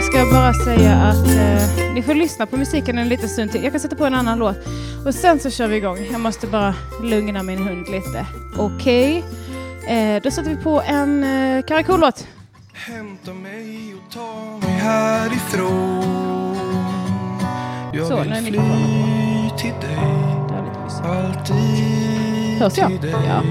Jag ska bara säga att eh, ni får lyssna på musiken en liten stund till. Jag kan sätta på en annan låt. Och sen så kör vi igång. Jag måste bara lugna min hund lite. Okej. Eh, då sätter vi på en eh, Karakollåt. Hämta mig och ta mig härifrån Jag Så, nu är vill fly mikrofonen till dig. Alltid Hörs jag? till dig Ja.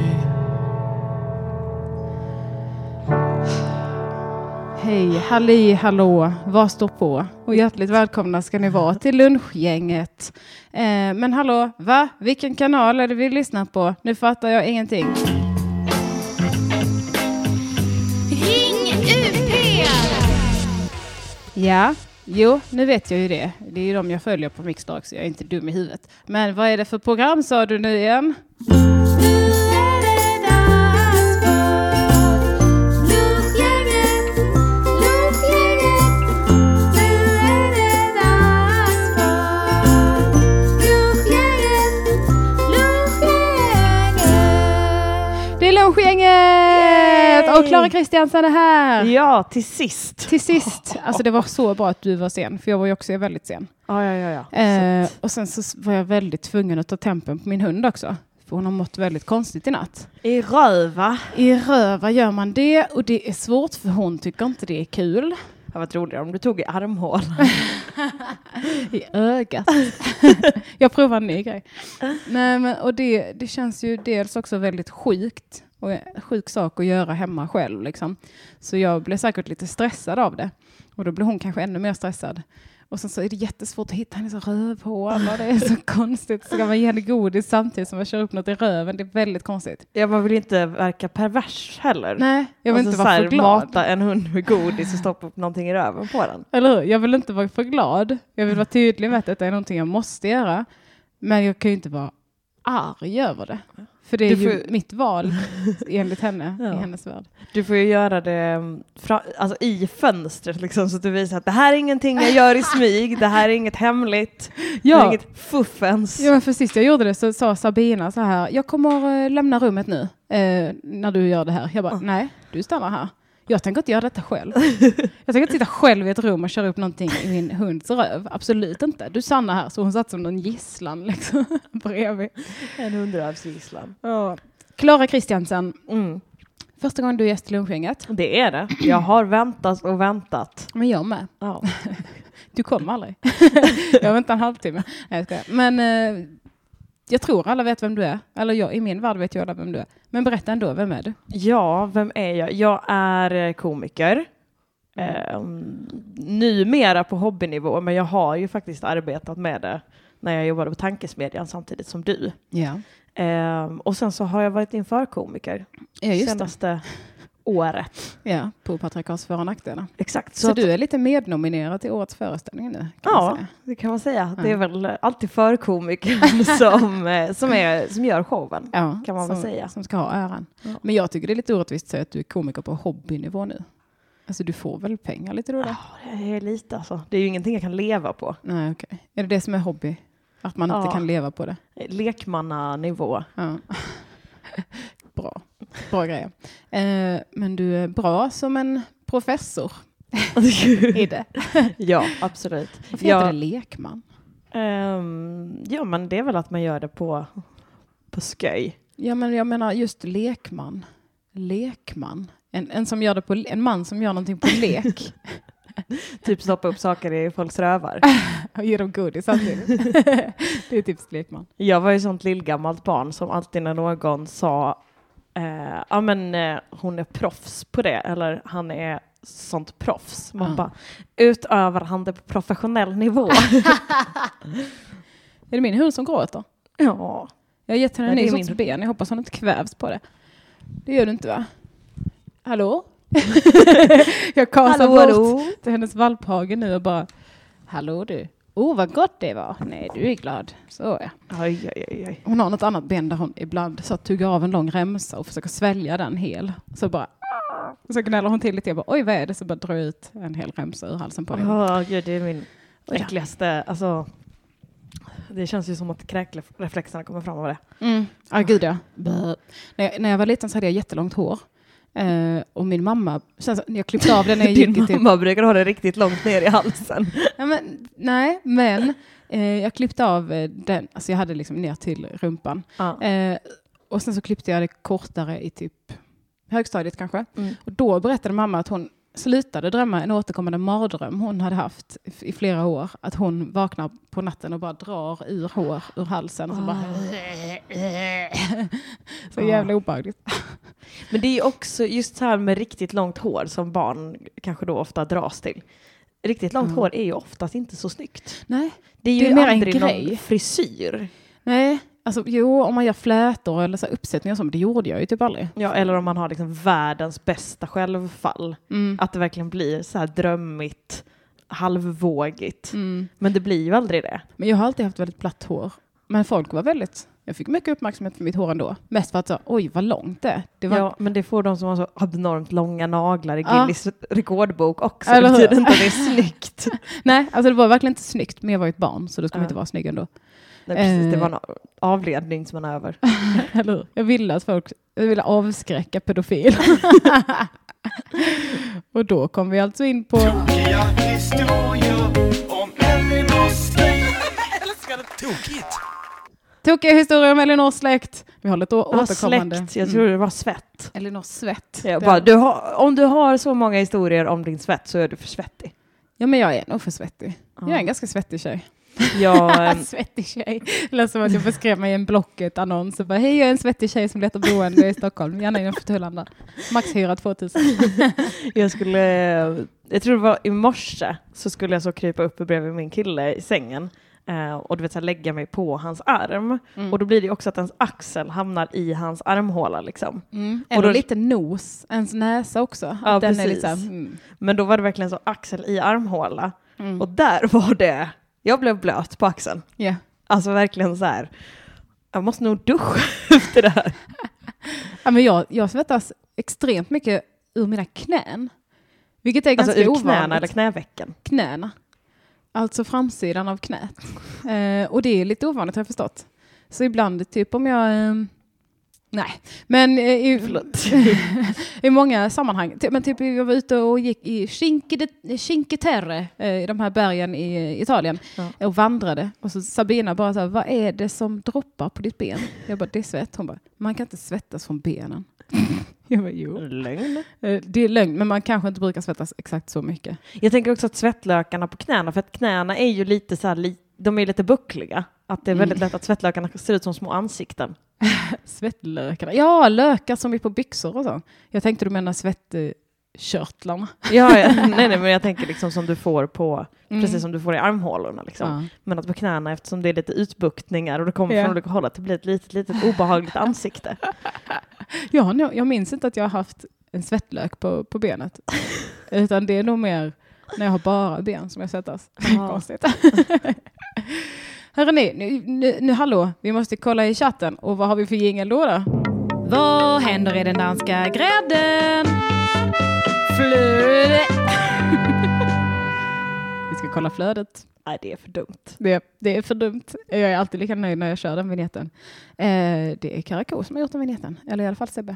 Hej, halli, hallå, vad står på? Och hjärtligt välkomna ska ni vara till lunchgänget. Eh, men hallå, va? Vilken kanal är det vi lyssnar på? Nu fattar jag ingenting. Ring UP! Ja, jo, nu vet jag ju det. Det är ju de jag följer på Mixstar så jag är inte dum i huvudet. Men vad är det för program sa du nu igen? Och Klara Kristiansen är här! Ja, till sist. Till sist, alltså det var så bra att du var sen, för jag var ju också väldigt sen. Ja, ja, ja. ja. Eh, och sen så var jag väldigt tvungen att ta tempen på min hund också. För hon har mått väldigt konstigt i natt. att- I röva. I röva gör man det och det är svårt för hon tycker inte det är kul. Det hade varit roligare om du tog i armhål. I ögat. jag provar en ny grej. Nej, men, och det, det känns ju dels också väldigt sjukt. Och en sjuk sak att göra hemma själv. Liksom. Så jag blev säkert lite stressad av det. Och då blev hon kanske ännu mer stressad. Och sen så är det jättesvårt att hitta hennes rövhål och det är så konstigt. Ska man ge henne godis samtidigt som man kör upp något i röven. Det är väldigt konstigt. Ja, man vill inte verka pervers heller. Nej, jag vill Alltså, inte vara här, för glad. Mata en hund med godis och stoppa upp någonting i röven på den. Eller hur? Jag vill inte vara för glad. Jag vill vara tydlig med att detta är någonting jag måste göra. Men jag kan ju inte vara arg över det. För det är Du ju får- mitt val enligt henne, Ja. i hennes värld. Du får ju göra det mm, fra, alltså, i fönstret liksom, så att du visar att det här är ingenting jag gör i smyg, det här är inget hemligt, det är Ja, inget fuffens. ja för sist jag gjorde det så sa Sabina så här, jag kommer eh, lämna rummet nu eh, när du gör det här. Jag bara, Ah. nej, du stannar här. Jag tänker inte göra detta själv. Jag tänker inte sitta själv i ett rum och köra upp någonting i min hunds röv. Absolut inte. Du stannar här. Så hon satt som någon gisslan liksom, bredvid. En hundrövsgisslan. Ja. Klara Kristiansen, Mm. första gången du är gäst i lunchgänget. Det är det. Jag har väntat och väntat. Men jag med. Ja. Du kom aldrig. jag väntar en halvtimme. Nej, jag skojar. Men eh, jag tror alla vet vem du är. Eller jag, i min värld vet jag alla vem du är. Men berätta ändå, vem är du? Ja, vem är jag? Jag är eh, komiker. Eh, numera på hobbynivå, men jag har ju faktiskt arbetat med det när jag jobbade på Tankesmedjan samtidigt som du. Ja, Eh, och sen så har jag varit inför komiker ja senaste året. Ja, på patriarkats för och nackdelar. Exakt. Så, att- du är lite mednominerad till årets föreställning nu? Ja, det kan man säga. Det är väl alltid förkomikern som, eh, som, är, som gör showen. ja kan man väl som, säga. Som ska ha äran. Ja. Men jag tycker det är lite orättvist att säga att du är komiker på hobbynivå nu. Alltså du får väl pengar lite då? Ja, det är lite alltså. Det är ju ingenting jag kan leva på. Nej, okej. Är det det som är hobby? Att man inte Ja. kan leva på det? Lekmannanivå. Ja. bra. Bra grejer. Eh, men du är bra som en professor i det. ja, absolut. Varför heter Ja. det lekman? Ehm, ja, men det är väl att man gör det på, på sköj. Ja, men jag menar just lekman. Lekman. En, en, som gör det på, en man som gör någonting på lek Typ stoppa upp saker i folks rövar. och ger dem godis samtidigt. det är typiskt lekman. Jag var ju sånt lillgammalt barn som alltid när någon sa eh, ja men eh, hon är proffs på det eller han är sånt proffs. Man Ja. bara, utövar han det på professionell nivå? Är det min hund som gråter? ja. Jag har gett henne en ny sorts min. ben. Jag hoppas hon inte kvävs på det. Det gör du inte va? Hallå? jag kasar Hallå, bort hallå. till hennes valphage nu och bara Hallå du. Oh vad gott det var. Nej du är glad. Så ja. Oj, oj, oj. Hon har något annat ben där hon ibland så tuggar av en lång remsa och försöker svälja den hel. Så bara och så gnäller hon till lite. Jag bara oj vad är det? Så bara drar ut en hel remsa ur halsen på henne. Åh, gud, det är min Ja. äckligaste, alltså det känns ju som att kräkreflexerna kommer fram av det. Mm. Ja, gud ja. När, jag, när jag var liten så hade jag jättelångt hår. Eh, och min mamma, sen så, jag klippte av den när jag Din gick i typ mamma brukar ha det riktigt långt ner i halsen. Nej, men, nej, men eh, jag klippte av eh, den, alltså jag hade liksom ner till rumpan. Ja. Eh, och sen så klippte jag det kortare i typ högstadiet kanske. Mm. Och då berättade mamma att hon slutade drömma en återkommande mardröm hon hade haft i- flera år. Att hon vaknar på natten och bara drar ur hår ur halsen. Och så, bara, så jävla obehagligt. Men det är också just så här med riktigt långt hår som barn kanske då ofta dras till. Riktigt långt Mm. hår är ju oftast inte så snyggt. Nej, Det är Det ju är mer en aldrig grej. någon frisyr. nej. Alltså, jo, om man gör flätor eller så uppsättningar och så, men det gjorde jag ju typ aldrig. Ja, eller om man har liksom världens bästa självfall. Mm. Att det verkligen blir så här drömmigt, halvvågigt. Mm. Men det blir ju aldrig det. Men jag har alltid haft väldigt platt hår. Men folk var väldigt... Jag fick mycket uppmärksamhet för mitt hår ändå. Mest för att så, oj vad långt det. Det var, Ja, men det får de som har så abnormt långa naglar i Ja. Guinness rekordbok också. Eller det betyder inte att det är snyggt. Nej, alltså det var verkligen inte snyggt. Men jag var ju ett barn så då man Ja. inte vara snygg ändå. Nej, precis, det Eh. var en avledningsmanöver. Eller hur? Jag ville att folk... Jag ville avskräcka pedofil. Och då kom vi alltså in på... Tokiga historier om Elinors släkt. Älskar det. Tokigt. Tokiga historier om Elinors släkt. Vi har lite Ja, återkommande. släkt, jag Mm. tror det var svett. Elinors svett. Jag bara, du har, om du har så många historier om din svett så är du för svettig. Ja, men jag är nog för svettig. Jag är Ja. en ganska svettig tjej. Jag, ehm, svettig tjej. Lät som att jag beskrev mig i en Blocket-annons. Hej, jag är en svettig tjej som letar boende i Stockholm. Gärna inom Tullanda. Maxhyra 2000. jag skulle, jag tror det var i morse så skulle jag så krypa upp bredvid min kille i sängen eh, och du vet, så här, lägga mig på hans arm. Mm. Och då blir det också att ens axel hamnar i hans armhåla liksom. Mm. Och då- lite nos, ens näsa också. Ja, den är precis. lite så här, mm. Men då var det verkligen så axel i armhåla. Mm. Och där var det, jag blev blöt på axeln. Ja. Alltså verkligen så här, jag måste nog duscha efter det här. Ja, men jag, jag svettas extremt mycket ur mina knän. Vilket är ganska Alltså ur ovanligt. knäna eller knävecken. knäna. Alltså framsidan av knät. Eh, och det är lite ovanligt har jag förstått. Så ibland, typ om jag... Eh, nej, men eh, i, i många sammanhang. Men typ jag var ute och gick i Cinque, Terre, eh, i de här bergen i Italien, Ja. och vandrade. Och så Sabina bara så här, vad är det som droppar på ditt ben? Jag bara, det är svett. Hon bara, man kan inte svettas från benen. Jag bara, jo. Lögn. Eh, Det är lögn, men man kanske inte brukar svettas exakt så mycket. Jag tänker också att svettlökarna på knäna, för att knäna är ju lite så här, li- de är lite buckliga. Att det är väldigt Mm. lätt att svettlökarna ser ut som små ansikten. Svettlökarna. Ja, lökar som är på byxor och så. Jag tänkte du menar svettkörtlarna. Ja, ja. nej, nej, men jag tänker liksom som du får på, Mm. precis som du får i armhålorna. Liksom. Ja. Men att på knäna, eftersom det är lite utbuktningar och det kommer Ja. från olika håll, att det blir ett litet, litet obehagligt ansikte. Nog- jag minns inte att jag har haft en svettlök på, på benet. Utan det är nog mer när jag har bara ben som jag svettas. Ja. Konstigt. Hörrni, nu, nu, nu hallå, vi måste kolla i chatten. Och vad har vi för jingel då? då? Vad händer i den danska grädden? Flöde. vi ska kolla flödet. Nej, det är för dumt. Det, det är för dumt. Jag är alltid lika nöjd när jag kör den vignetten. Eh, det är Karakou som har gjort den vignetten. Eller i alla fall Sebbe.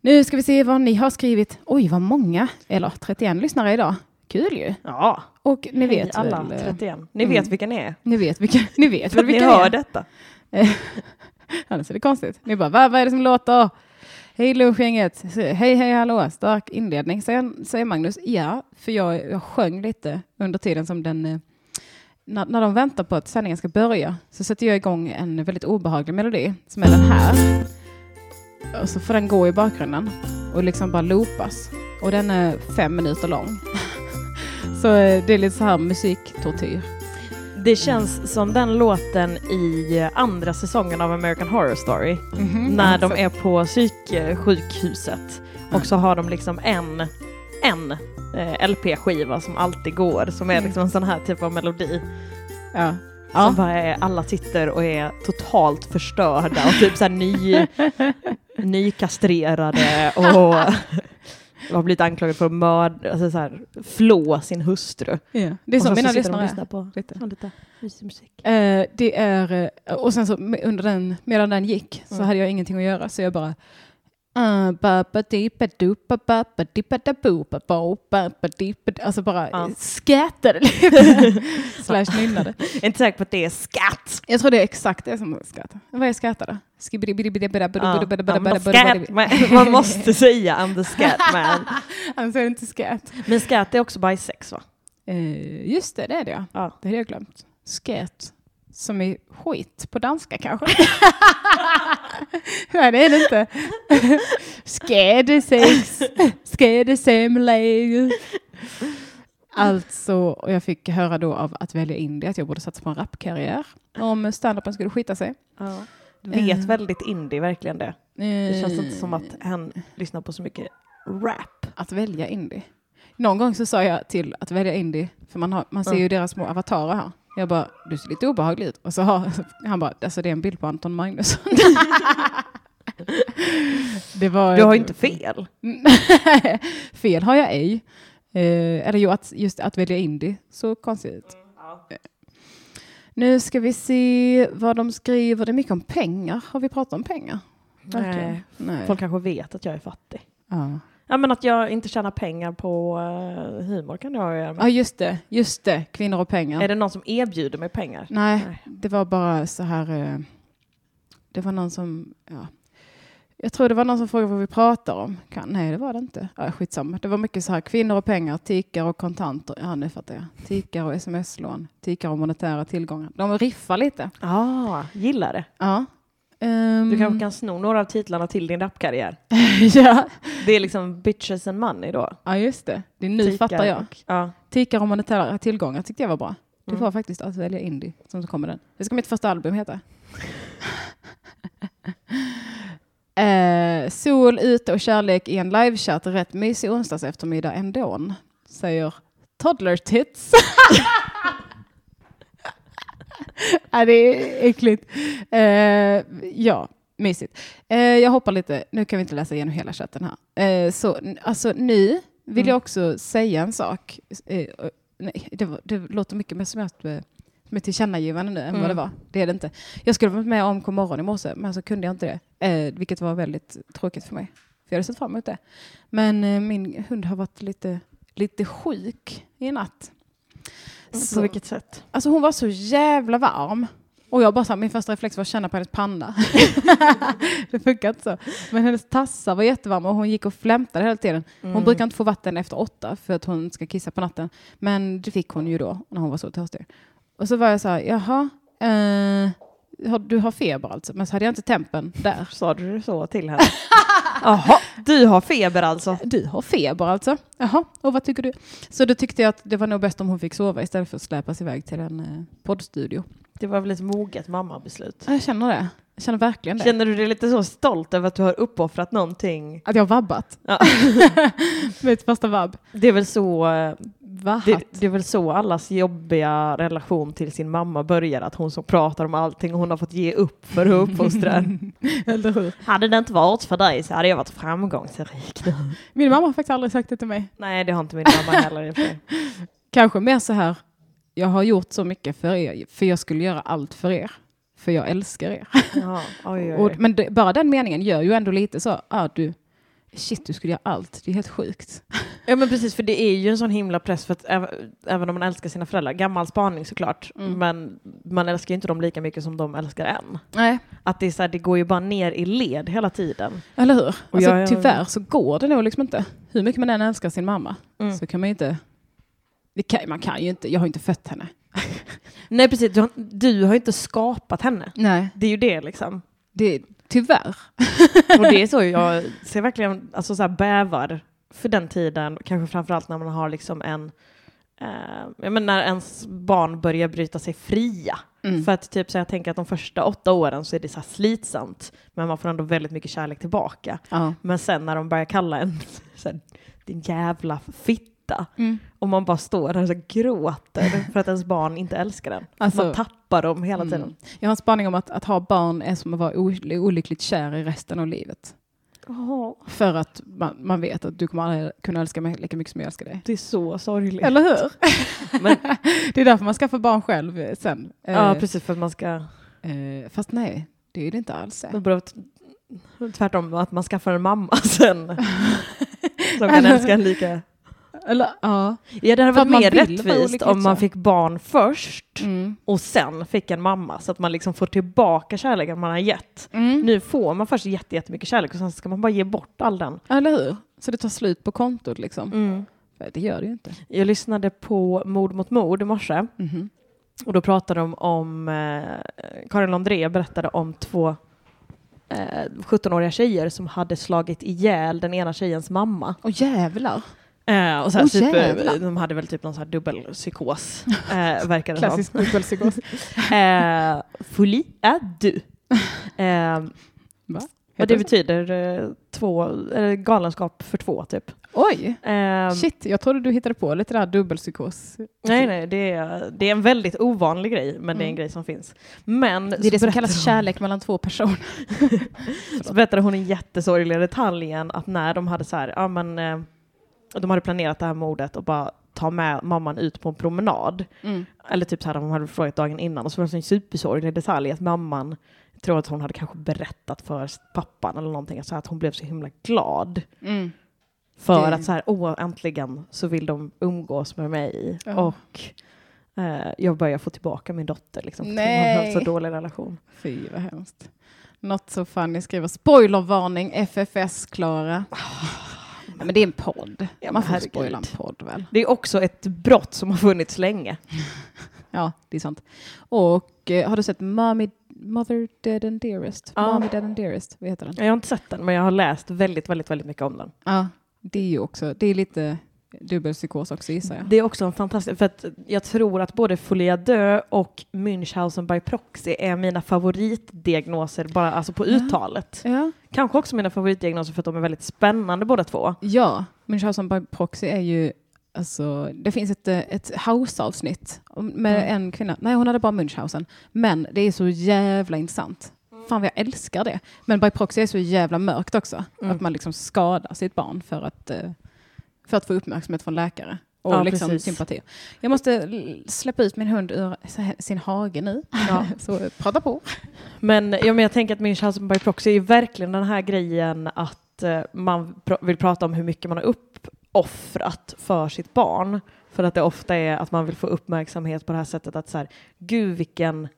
Nu ska vi se vad ni har skrivit. Oj, vad många. Eller 31 lyssnare idag. Kul ju. Ja, Och ni Hej vet alla väl... eh, 31. Ni mm. vet vilka ni är. Ni vet vilka ni vet väl att ni vilka hör är. detta. Annars är det konstigt. Ni bara, vad, vad är det som låter? Hej lunchgänget. Hej, hej, hallå. Stark inledning, säger, säger Magnus. Ja, för jag, jag sjöng lite under tiden som den... eh, När, när de väntar på att sändningen ska börja så sätter jag igång en väldigt obehaglig melodi som är den här. Och så får den gå i bakgrunden och liksom bara loopas. Och den är fem minuter lång. så eh, det är lite så här musiktortyr. Det känns som den låten i andra säsongen av American Horror Story. Mhm. När de är på psyksjukhuset. Och så har de liksom en, en eh, LP-skiva som alltid går. Som är Mm. liksom en sån här typ av melodi. Ja. Som Ja. bara är, alla sitter och är totalt förstörda och typ såhär ny, nykastrerade och har blivit anklagade för att mörda, alltså så här, flå sin hustru. Ja. Det är mina så och lyssnare är. på Lite. lite musik. Eh, det är, eh, och sen så under den, medan den gick så Mm. hade jag ingenting att göra så jag bara Alltså bara Ja. skättade lite. Slash nynnade. Jag är inte säker på att det är skatt. Jag tror det är exakt det som är skratt. Vad är scat man. Måste säga I'm the scat man. Han säger inte skratt. Men scat är också bajsex va? Uh, just det, det är det ja. Ja. Det hade jag glömt. Skat. Som är skit på danska kanske. Nej det är det inte. Skädesex. Skädesemläge. Alltså, och jag fick höra då av att välja indie att jag borde satsa på en rapkarriär. Om standupen skulle skita sig. Ja. Vet Eh. väldigt indie, verkligen det. Det känns inte som Eh, att hen lyssnar på så mycket rap. Att välja indie. Någon gång så sa jag till att välja indie, för man, har, man ser ju deras små avatarer här. Jag bara, du ser lite obehaglig ut. Och så har han bara, alltså det är en bild på Anton Magnusson. det var Du har ju inte fel. fel har jag ej. Eh, eller jo, att, just att välja indie, så konstigt. Eh. Nu ska vi se vad de skriver. Det är mycket om pengar. Har vi pratat om pengar? Nej. Nej. Folk kanske vet att jag är fattig. Ja. Ja men att jag inte tjänar pengar på eh, humor kan det ha att göra med. ja, just det. Just det. Kvinnor och pengar. Är det någon som erbjuder mig pengar? Nej, Nej. det var bara så här. eh, Det var någon som, ja. Jag tror det var någon som frågade vad vi pratar om. Kan, nej, det var det inte. Ja, skitsamma. Det var mycket så här kvinnor och pengar, tikar och kontanter. Ja, nu fattar jag. Tikar och sms-lån, tikar och monetära tillgångar. De riffar lite. Ah, gillar det. Ja. Ehm, Du kanske kan sno några av titlarna till din rapkarriär. ja. Det är liksom bitches and money då. ja, just det. det är nu Tikar fattar jag. Ja. Tikar och monetära tillgångar tyckte jag var bra. Det Mm. var faktiskt att välja indie som så kommer den. Det ska mitt första album heta. eh, sol, ute och kärlek i en livechatt. Rätt mysig onsdags eftermiddag ändå. Säger Toddler Tits. ja, det är äckligt. Eh, ja, mysigt. Eh, jag hoppar lite. Nu kan vi inte läsa igenom hela chatten här. Eh, så alltså nu vill Mm. jag också säga en sak. Nej, det, var, det låter mycket mer som eh, som ett tillkännagivande nu än vad Mm. det var. Det är det inte. Jag skulle varit med om Kom morgon i morse, men så kunde jag inte det. Vilket var väldigt tråkigt för mig. För jag hade sett fram emot det. Men min hund har varit lite, lite sjuk i natt. På vilket sätt? Alltså hon var så jävla varm. Och jag bara så här, min första reflex var att känna på hennes panna. det funkar inte så. Men hennes tassar var jättevarma och hon gick och flämtade hela tiden. Hon Mm. brukar inte få vatten efter åtta för att hon ska kissa på natten. Men det fick hon ju då när hon var så törstig. Och så var jag så här, jaha, eh, du har feber alltså? Men så hade jag inte tempen där. Sa du så till henne? Jaha, du har feber alltså? Du har feber alltså? Jaha, och vad tycker du? Så då tyckte jag att det var nog bäst om hon fick sova istället för att släpas iväg till en eh, poddstudio. Det var väl ett moget mammabeslut? Ja, Jag känner det. Jag känner verkligen det. Känner du dig lite så stolt över att du har uppoffrat någonting? Att jag har vabbat. Ja. Mitt första vabb. Det är väl så det, det är väl så allas jobbiga relation till sin mamma börjar, att hon som pratar om allting och hon har fått ge upp för att uppfostra. Eller hur? Hade det inte varit för dig så hade jag varit framgångsrik nu. Min mamma har faktiskt aldrig sagt det till mig. Nej, det har inte min mamma heller. Kanske mer så här, jag har gjort så mycket för er, för jag skulle göra allt för er. För jag älskar er. Ja, oj, oj, Och, men det, bara den meningen gör ju ändå lite så, ah, du, shit du skulle göra allt, det är helt sjukt. Ja men precis, för det är ju en sån himla press för att äv- även om man älskar sina föräldrar, gammal spaning såklart, Mm. men man älskar ju inte dem lika mycket som de älskar en. Nej. Att det, är så här, det går ju bara ner i led hela tiden. Eller hur? Alltså, jag- Tyvärr så går det nog liksom inte. Hur mycket man än älskar sin mamma Mm. så kan man ju inte, kan, man kan ju inte, jag har ju inte fött henne. Nej precis, du har, du har inte skapat henne. Nej. Det är ju det liksom. Det, tyvärr. Och det är så jag ser verkligen, alltså så här bävar för den tiden, kanske framförallt när man har liksom en, eh, jag menar när ens barn börjar bryta sig fria. Mm. För att typ så jag tänker att de första åtta åren så är det så slitsamt, men man får ändå väldigt mycket kärlek tillbaka. Ja. Men sen när de börjar kalla en så här, din jävla fitta, Mm. och man bara står där och så gråter för att ens barn inte älskar den. Alltså- man tappar dem hela Mm. tiden. Jag har en spaning om att, att ha barn är som att vara olyckligt kär i resten av livet. Åh, För att man, man vet att du kommer aldrig kunna älska mig lika mycket som jag älskar dig. det är så sorgligt. Eller hur? Men, Det är därför man skaffar barn själv eh, sen. ja, Eh, precis för att man ska... eh, fast nej, det är det inte alls. Tvärtom, att man skaffar en mamma sen. som kan älska en lika. Eller, ja. Ja, det hade varit mer rättvist om man fick barn först Mm. och sen fick en mamma så att man liksom får tillbaka kärleken man har gett. Mm. Nu får man först jätte- jättemycket kärlek och sen ska man bara ge bort all den. Eller hur? Så det tar slut på kontot liksom. Mm. Det gör det ju inte. Jag lyssnade på Mord mot mord i morse Mhm. och då pratade de om, eh, Karin Londré berättade om två eh, 17-åriga tjejer som hade slagit ihjäl den ena tjejens mamma. Åh jävlar. Eh, och så här, Åh, typ, eh, de hade väl typ någon så här dubbelpsykos, eh, som. Klassisk dubbelpsykos. Eh, folie à deux. Eh, Va? och det betyder eh, två, eh, galenskap för två typ. Oj! Eh, Shit, jag trodde du hittade på lite där dubbelpsykos. nej, nej, det är, det är en väldigt ovanlig grej, men det är en Mm. grej som finns. Men Det är det som kallas kärlek mellan två personer. Så berättade hon en jättesorglig detaljen att när de hade så här, ja men eh, de hade planerat det här mordet och bara ta med mamman ut på en promenad. Mm. Eller typ så här, de hade frågat dagen innan och så var det en supersorglig detalj att mamman, tror att hon hade kanske berättat för pappan eller någonting, så att hon blev så himla glad. Mm. För Det- att så här, åh äntligen så vill de umgås med mig Ja. och eh, jag börjar få tillbaka min dotter liksom. för Nej. Hon har så dålig relation. Fy vad hemskt. Not so funny skriver spoilervarning FFS-Klara. Ja, men det är en podd. Ja, Man får spoila en podd väl? Det är också ett brott som har funnits länge. Ja, det är sant. Och eh, har du sett Mommy, Mother Dead and Dearest? Ja. Mommy Dead and Dearest, vad heter den? Jag har inte sett den men jag har läst väldigt, väldigt, väldigt mycket om den. Ja, det är ju också, det är lite dubbelpsykos också gissar jag. Det är också en fantastisk, för att jag tror att både Folia Dö och Münchhausen by proxy är mina favoritdiagnoser bara alltså på uttalet. Ja, Kanske också mina favoritdiagnoser för att de är väldigt spännande båda två. ja Münchhausen by proxy är ju Alltså, det finns ett, ett house-avsnitt med Mm. en kvinna. Nej, hon hade bara Münchhausen. Men det är så jävla intressant. Fan vad jag älskar det. Men by proxy är så jävla mörkt också. Mm. Att man liksom skadar sitt barn för att, eh, för att få uppmärksamhet från läkare. Och Ja, liksom precis. sympati. Jag måste släppa ut min hund ur sin hage nu. Ja. så eh, prata på. Men, ja, men jag tänker att Münchhausen by proxy är verkligen den här grejen att eh, man pr- vill prata om hur mycket man har uppoffrat för sitt barn. För att det ofta är att man vill få uppmärksamhet på det här sättet att så här, gud vilken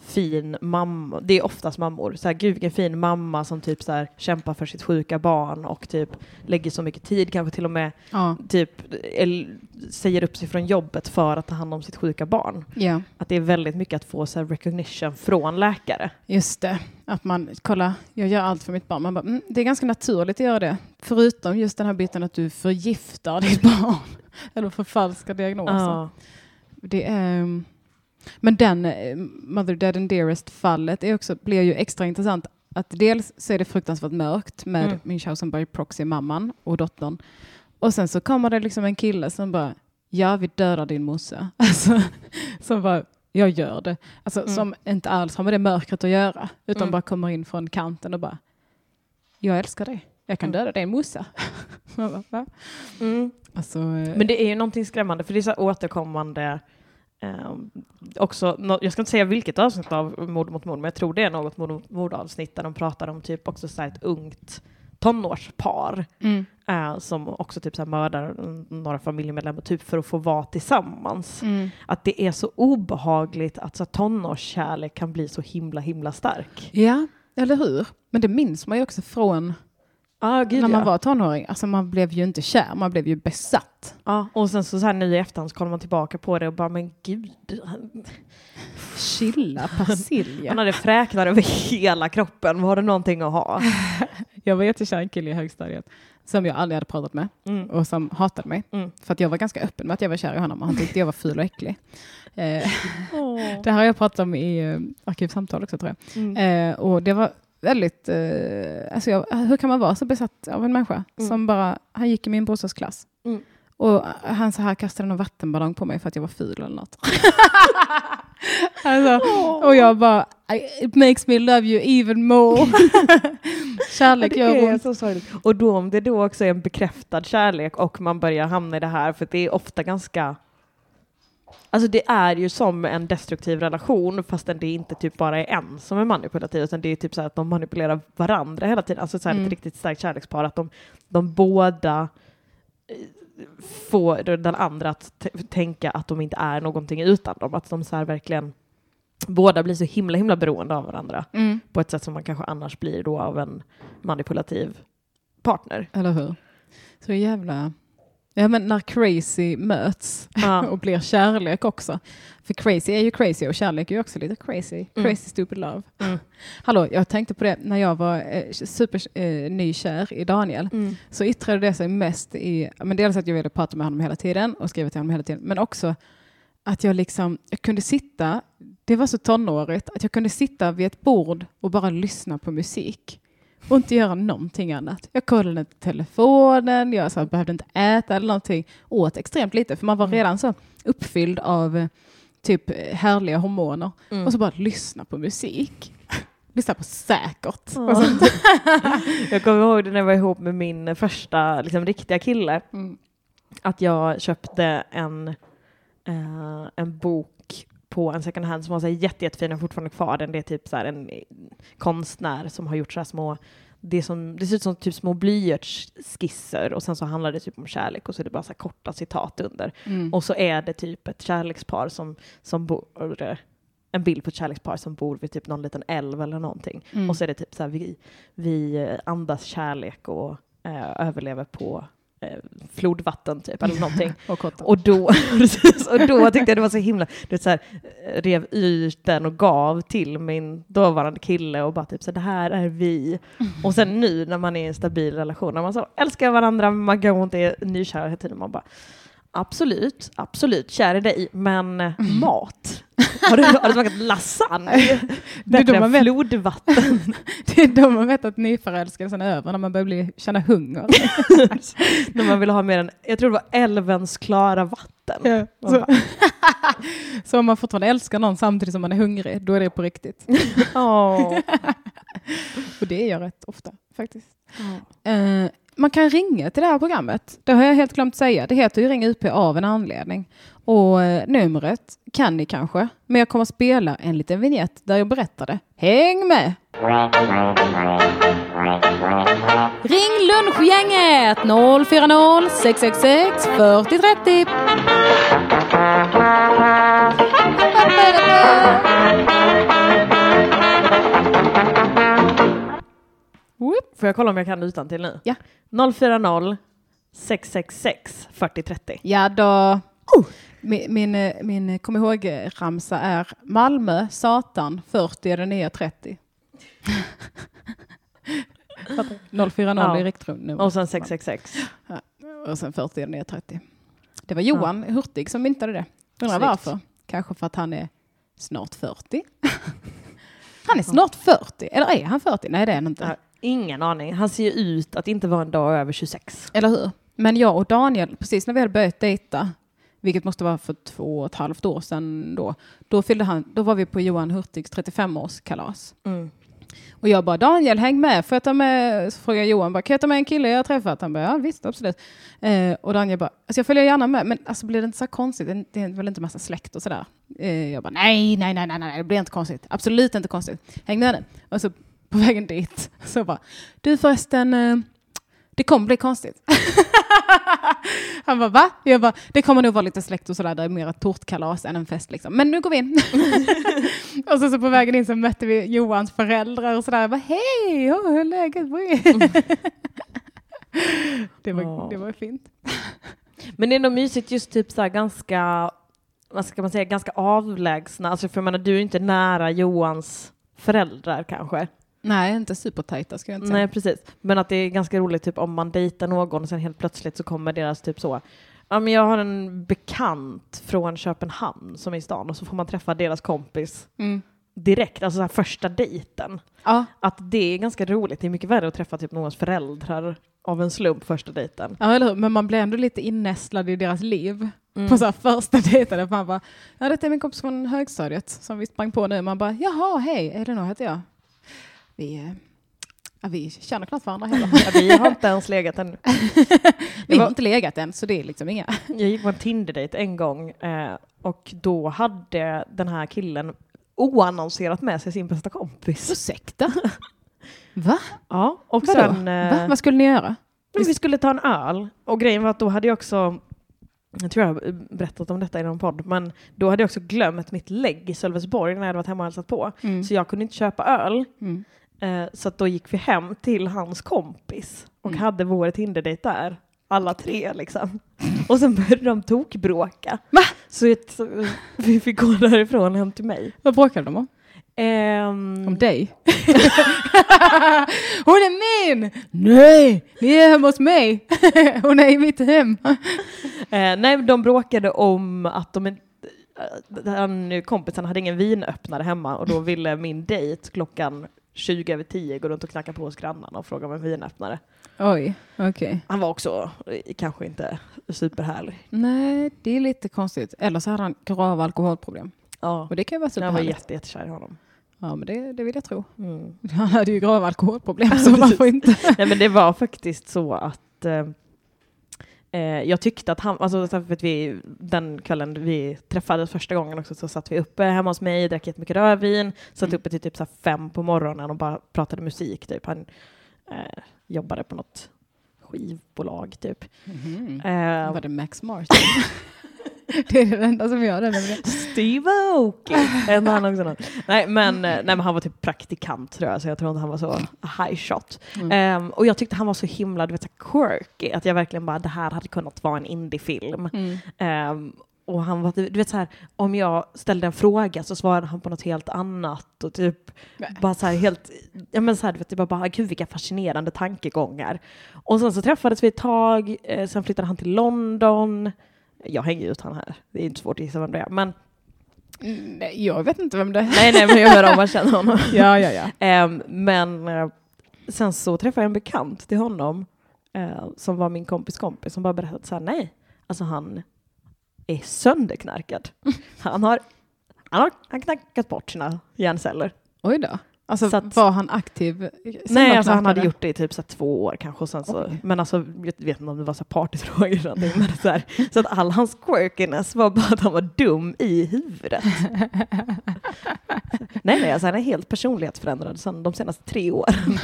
fin mamma, det är oftast mammor, så här, gud vilken fin mamma som typ så här, kämpar för sitt sjuka barn och typ lägger så mycket tid, kanske till och med Ja. typ el- säger upp sig från jobbet för att ta hand om sitt sjuka barn. ja, Att det är väldigt mycket att få så här, recognition från läkare. just det. Att man, kolla, jag gör allt för mitt barn. Man bara, mm, det är ganska naturligt att göra det. Förutom just den här biten att du förgiftar ditt barn. Eller förfalskar diagnoser. Ja. Det är, mm, men den eh, Mother Dead and Dearest-fallet är också, blir ju extra intressant. Att dels så är det fruktansvärt mörkt med Mm. Münchhausen by proxy, mamman och dottern. Och sen så kommer det liksom en kille som bara, ja vi dödar din morsa. Alltså, som bara, jag gör det. Alltså, Mm. Som inte alls har med det mörkret att göra, utan Mm. bara kommer in från kanten och bara, jag älskar dig. Jag kan Mm. döda din morsa. Mm. alltså, eh, Men det är ju någonting skrämmande, för det är så återkommande eh, också, nå- jag ska inte säga vilket avsnitt av Mord mot mord, men jag tror det är något mord mot där de pratar om typ också så här ett ungt tonårspar mm, eh, som också typ så här mördar några familjemedlemmar typ för att få vara tillsammans. mm. Att det är så obehagligt att så här, tonårskärlek kan bli så himla himla stark. Ja, eller hur? Men det minns man ju också från Ah, gud, när man ja. var tonåring. Alltså man blev ju inte kär, man blev ju besatt. Ja, och sen så, så här nu i efterhand så kollar man tillbaka på det och bara men gud, han, Chilla, persilja. han hade fräknar över hela kroppen, var det någonting att ha? Jag var jättekär i en kille i högstadiet som jag aldrig hade pratat med Mm. och som hatade mig. Mm. För att jag var ganska öppen med att jag var kär i honom och han tyckte jag var ful och äcklig. Eh, det här har jag pratat om i eh, Arkivsamtal också tror jag. Mm. Eh, och det var väldigt, eh, alltså jag, hur kan man vara så besatt av en människa Mm. som bara, han gick i min brorsas klass. Mm. Och han så här kastade någon vattenballong på mig för att jag var ful eller något. alltså, och jag bara, "I- it makes me love you even more. Kärlek gör är ont. så sorgligt. Och då om det då också är en bekräftad kärlek och man börjar hamna i det här, för det är ofta ganska Alltså det är ju som en destruktiv relation fastän det inte typ bara är en som är manipulativ utan det är typ så att de manipulerar varandra hela tiden. Alltså så här Mm. ett riktigt starkt kärlekspar att de, de båda eh, får den andra att tänka att de inte är någonting utan dem. Att de så här verkligen båda blir så himla himla beroende av varandra Mm. på ett sätt som man kanske annars blir då av en manipulativ partner. Eller hur? Så jävla... Ja men när crazy möts Ja. och blir kärlek också. För crazy är ju crazy och kärlek är ju också lite crazy. Mm. Crazy stupid love. Mm. Hallå, jag tänkte på det när jag var eh, super eh, nykär i Daniel. Mm. Så yttrade det sig mest i, men dels att jag ville prata med honom hela tiden och skriva till honom hela tiden, men också att jag liksom, jag kunde sitta, det var så tonårigt, att jag kunde sitta vid ett bord och bara lyssna på musik och inte göra någonting annat. Jag kollade inte telefonen, jag så behövde inte äta eller någonting, åt extremt lite, för man var Mm. redan så uppfylld av eh, typ eh, härliga hormoner Mm. och så bara lyssna på musik. lyssna på säkert. Så, Jag kommer ihåg det när jag var ihop med min första liksom, riktiga kille. mm. Att jag köpte en, eh, en bok på en second hand som var så här jätte, jättefin och fortfarande kvar. Den det är typ så en eh, konstnär som har gjort så här små det, som, det ser ut som typ små blyertsskisser och sen så handlar det typ om kärlek och så är det bara så korta citat under. Mm. Och så är det typ ett kärlekspar som, som bor, en bild på ett kärlekspar som bor vid typ någon liten älv eller någonting. Mm. Och så är det typ så här, vi, vi eh, andas kärlek och eh, överlever på flodvatten typ eller någonting. och. Och då, precis, och då tyckte jag det var så himla, du vet så här, eh, rev ut den och gav till min dåvarande kille och bara typ så här, det här är vi. Och sen nu när man är i en stabil relation, när man så älskar varandra, man går inte är nykär hela tiden, man bara absolut, absolut, kär i dig, men eh, mat. Har du, har du smakat lasagne? Det är då Bättre än flodvatten. Det är då man vet att nyförälskelsen är över, när man börjar bli, känna hunger. när man vill ha mer än, jag tror det var älvens klara vatten. Ja, så. bara, så om man fortfarande älskar någon samtidigt som man är hungrig, då är det på riktigt. Åh. Och det är jag rätt ofta faktiskt. Eh, man kan ringa till det här programmet. Det har jag helt glömt säga. Det heter ju Ring UP av en anledning. Och eh, numret kan ni kanske. Men jag kommer att spela en liten vignett där jag berättar det. Häng med! Ring lunchgänget 040 666 4030. Whoop. Får jag kolla om jag kan utan till nu? Ja. 040 666 4030. Ja då. Min, min, eh, min kom ihåg-ramsa är Malmö, Satan, 40 är det nya 30. 040 Ja. i riktrum nu. Och sen 666. Och sen 40 är det nya 30. Det var Johan Hurtig som myntade det. Undrar varför? Kanske för att han är snart 40. han är snart 40. Eller är han 40? Nej det är han inte. Ingen aning. Han ser ju ut att inte vara en dag över 26. Eller hur? Men jag och Daniel, precis när vi hade börjat dejta, vilket måste vara för två och ett halvt år sedan då, då, fyllde han, då var vi på Johan Hurtigs 35-årskalas. Mm. Och jag bara, Daniel häng med, får jag ta med, så frågade Johan, bara, kan jag ta med en kille jag har träffat? Han bara, ja visst, absolut. Eh, och Daniel bara, alltså jag följer gärna med, men alltså blir det inte så konstigt? Det- Det är väl inte massa släkt och sådär? Eh, jag bara, nej, nej, nej, nej, nej, det blir inte konstigt. Absolut inte konstigt. Häng med nu. Och så på vägen dit, så bara, du förresten, eh, det kommer bli konstigt. Han bara, va? Jag bara, det kommer nog vara lite släkt och sådär, det är mer ett tårtkalas än en fest liksom. Men nu går vi in. och så, så på vägen in så mötte vi Johans föräldrar och sådär. Jag bara, hej, oh, hur är läget det, var, Ja. det var fint. Men det är nog mysigt just typ så här ganska, vad ska man säga, ganska avlägsna. Alltså för jag menar, du är inte nära Johans föräldrar kanske. Nej, inte supertajta ska jag inte säga. Nej, precis. Men att det är ganska roligt typ om man dejtar någon och sen helt plötsligt så kommer deras typ så. Ja, men jag har en bekant från Köpenhamn som är i stan och så får man träffa deras kompis Mm. direkt, alltså så här första dejten. Ja. Att det är ganska roligt. Det är mycket värre att träffa typ någons föräldrar av en slump första dejten. ja, eller hur? Men man blir ändå lite innästlad i deras liv. Mm. På så första dejten. där Man bara, ja detta är min kompis från högstadiet som vi sprang på nu. Man bara, jaha, hej, Elinor heter jag. Vi, eh, Ja, vi känner knappt varandra heller. Ja, vi har inte ens legat ännu. vi har inte legat än, så det är liksom inga... Jag gick på en Tinder-dejt en gång eh, och då hade den här killen oannonserat med sig sin bästa kompis. Ursäkta? Va? Ja, och Vadå? sen... eh, Va? Vad skulle ni göra? Men vi skulle ta en öl och grejen var att då hade jag också, jag tror jag har berättat om detta i någon podd, men då hade jag också glömt mitt lägg i Sölvesborg när jag hade varit hemma och hälsat på. Mm. Så jag kunde inte köpa öl. Mm. Eh, så att då gick vi hem till hans kompis och Mm. hade vår Tinder-dejt där. Alla tre liksom. Och sen började de tokbråka. Va? Så, ett, vi fick gå därifrån hem till mig. Vad bråkade de om? Ehm, Om dig? Hon är min! Nej, ni är hemma hos mig. Hon är i mitt hem. Eh, nej, de bråkade om att de inte eh, han, kompisen hade ingen vinöppnare hemma och då ville min dejt klockan 20 över 10 gå runt och knacka på hos grannarna och fråga om en vinöppnare. Oj, okej. Han var också kanske inte superhärlig. Nej, det är lite konstigt. Eller så hade han grava alkoholproblem. Ja, Och det kan ju vara jag var superhärligt. jätte, jättekär i honom. Ja, men det, det vill jag tro. Mm. Han hade ju grava alkoholproblem, så varför inte? Nej men det var faktiskt så att eh, jag tyckte att han, alltså för att vi, den kvällen vi träffades första gången också så satt vi uppe hemma hos mig, drack jättemycket rödvin, satt Mm. uppe till typ så fem på morgonen och bara pratade musik typ. Han eh, jobbade på något skivbolag typ. Mhm. Eh, Var det Max Martin? det är det enda som gör det. nämligen. Steve Aoki! Också? Nej men, eh, nej men han var typ praktikant tror jag, så jag tror inte han var så high shot. Mm. Ehm, och jag tyckte han var så himla du vet, så quirky, att jag verkligen bara, det här hade kunnat vara en indiefilm. Mm. Ehm, och han var, du vet så här, om jag ställde en fråga så svarade han på något helt annat och typ Nej. bara så här helt, ja men så här, du vet, var bara, gud vilka fascinerande tankegångar. Och sen så träffades vi ett tag, eh, sen flyttade han till London. Jag hänger ut han här, det är inte svårt att gissa vem det är, men Mm, Nej, jag vet inte vem det är. nej nej men jag hör om man känner honom. Ja, ja, ja. Ehm, men eh, sen så träffade jag en bekant till honom eh, som var min kompis kompis som bara berättade så här, nej, alltså han är sönderknarkad. Han har, han har han knackat bort sina hjärnceller. Oj då. Alltså, Så att- var han aktiv? Nej, alltså han hade gjort det i typ så två år kanske. Och sen så, Oj. Men alltså, jag vet inte om det var så partyfrågor eller någonting. Men så, här, så att all hans quirkiness var bara att han var dum i huvudet. nej, nej, alltså han är helt personlighetsförändrad sedan de senaste tre åren.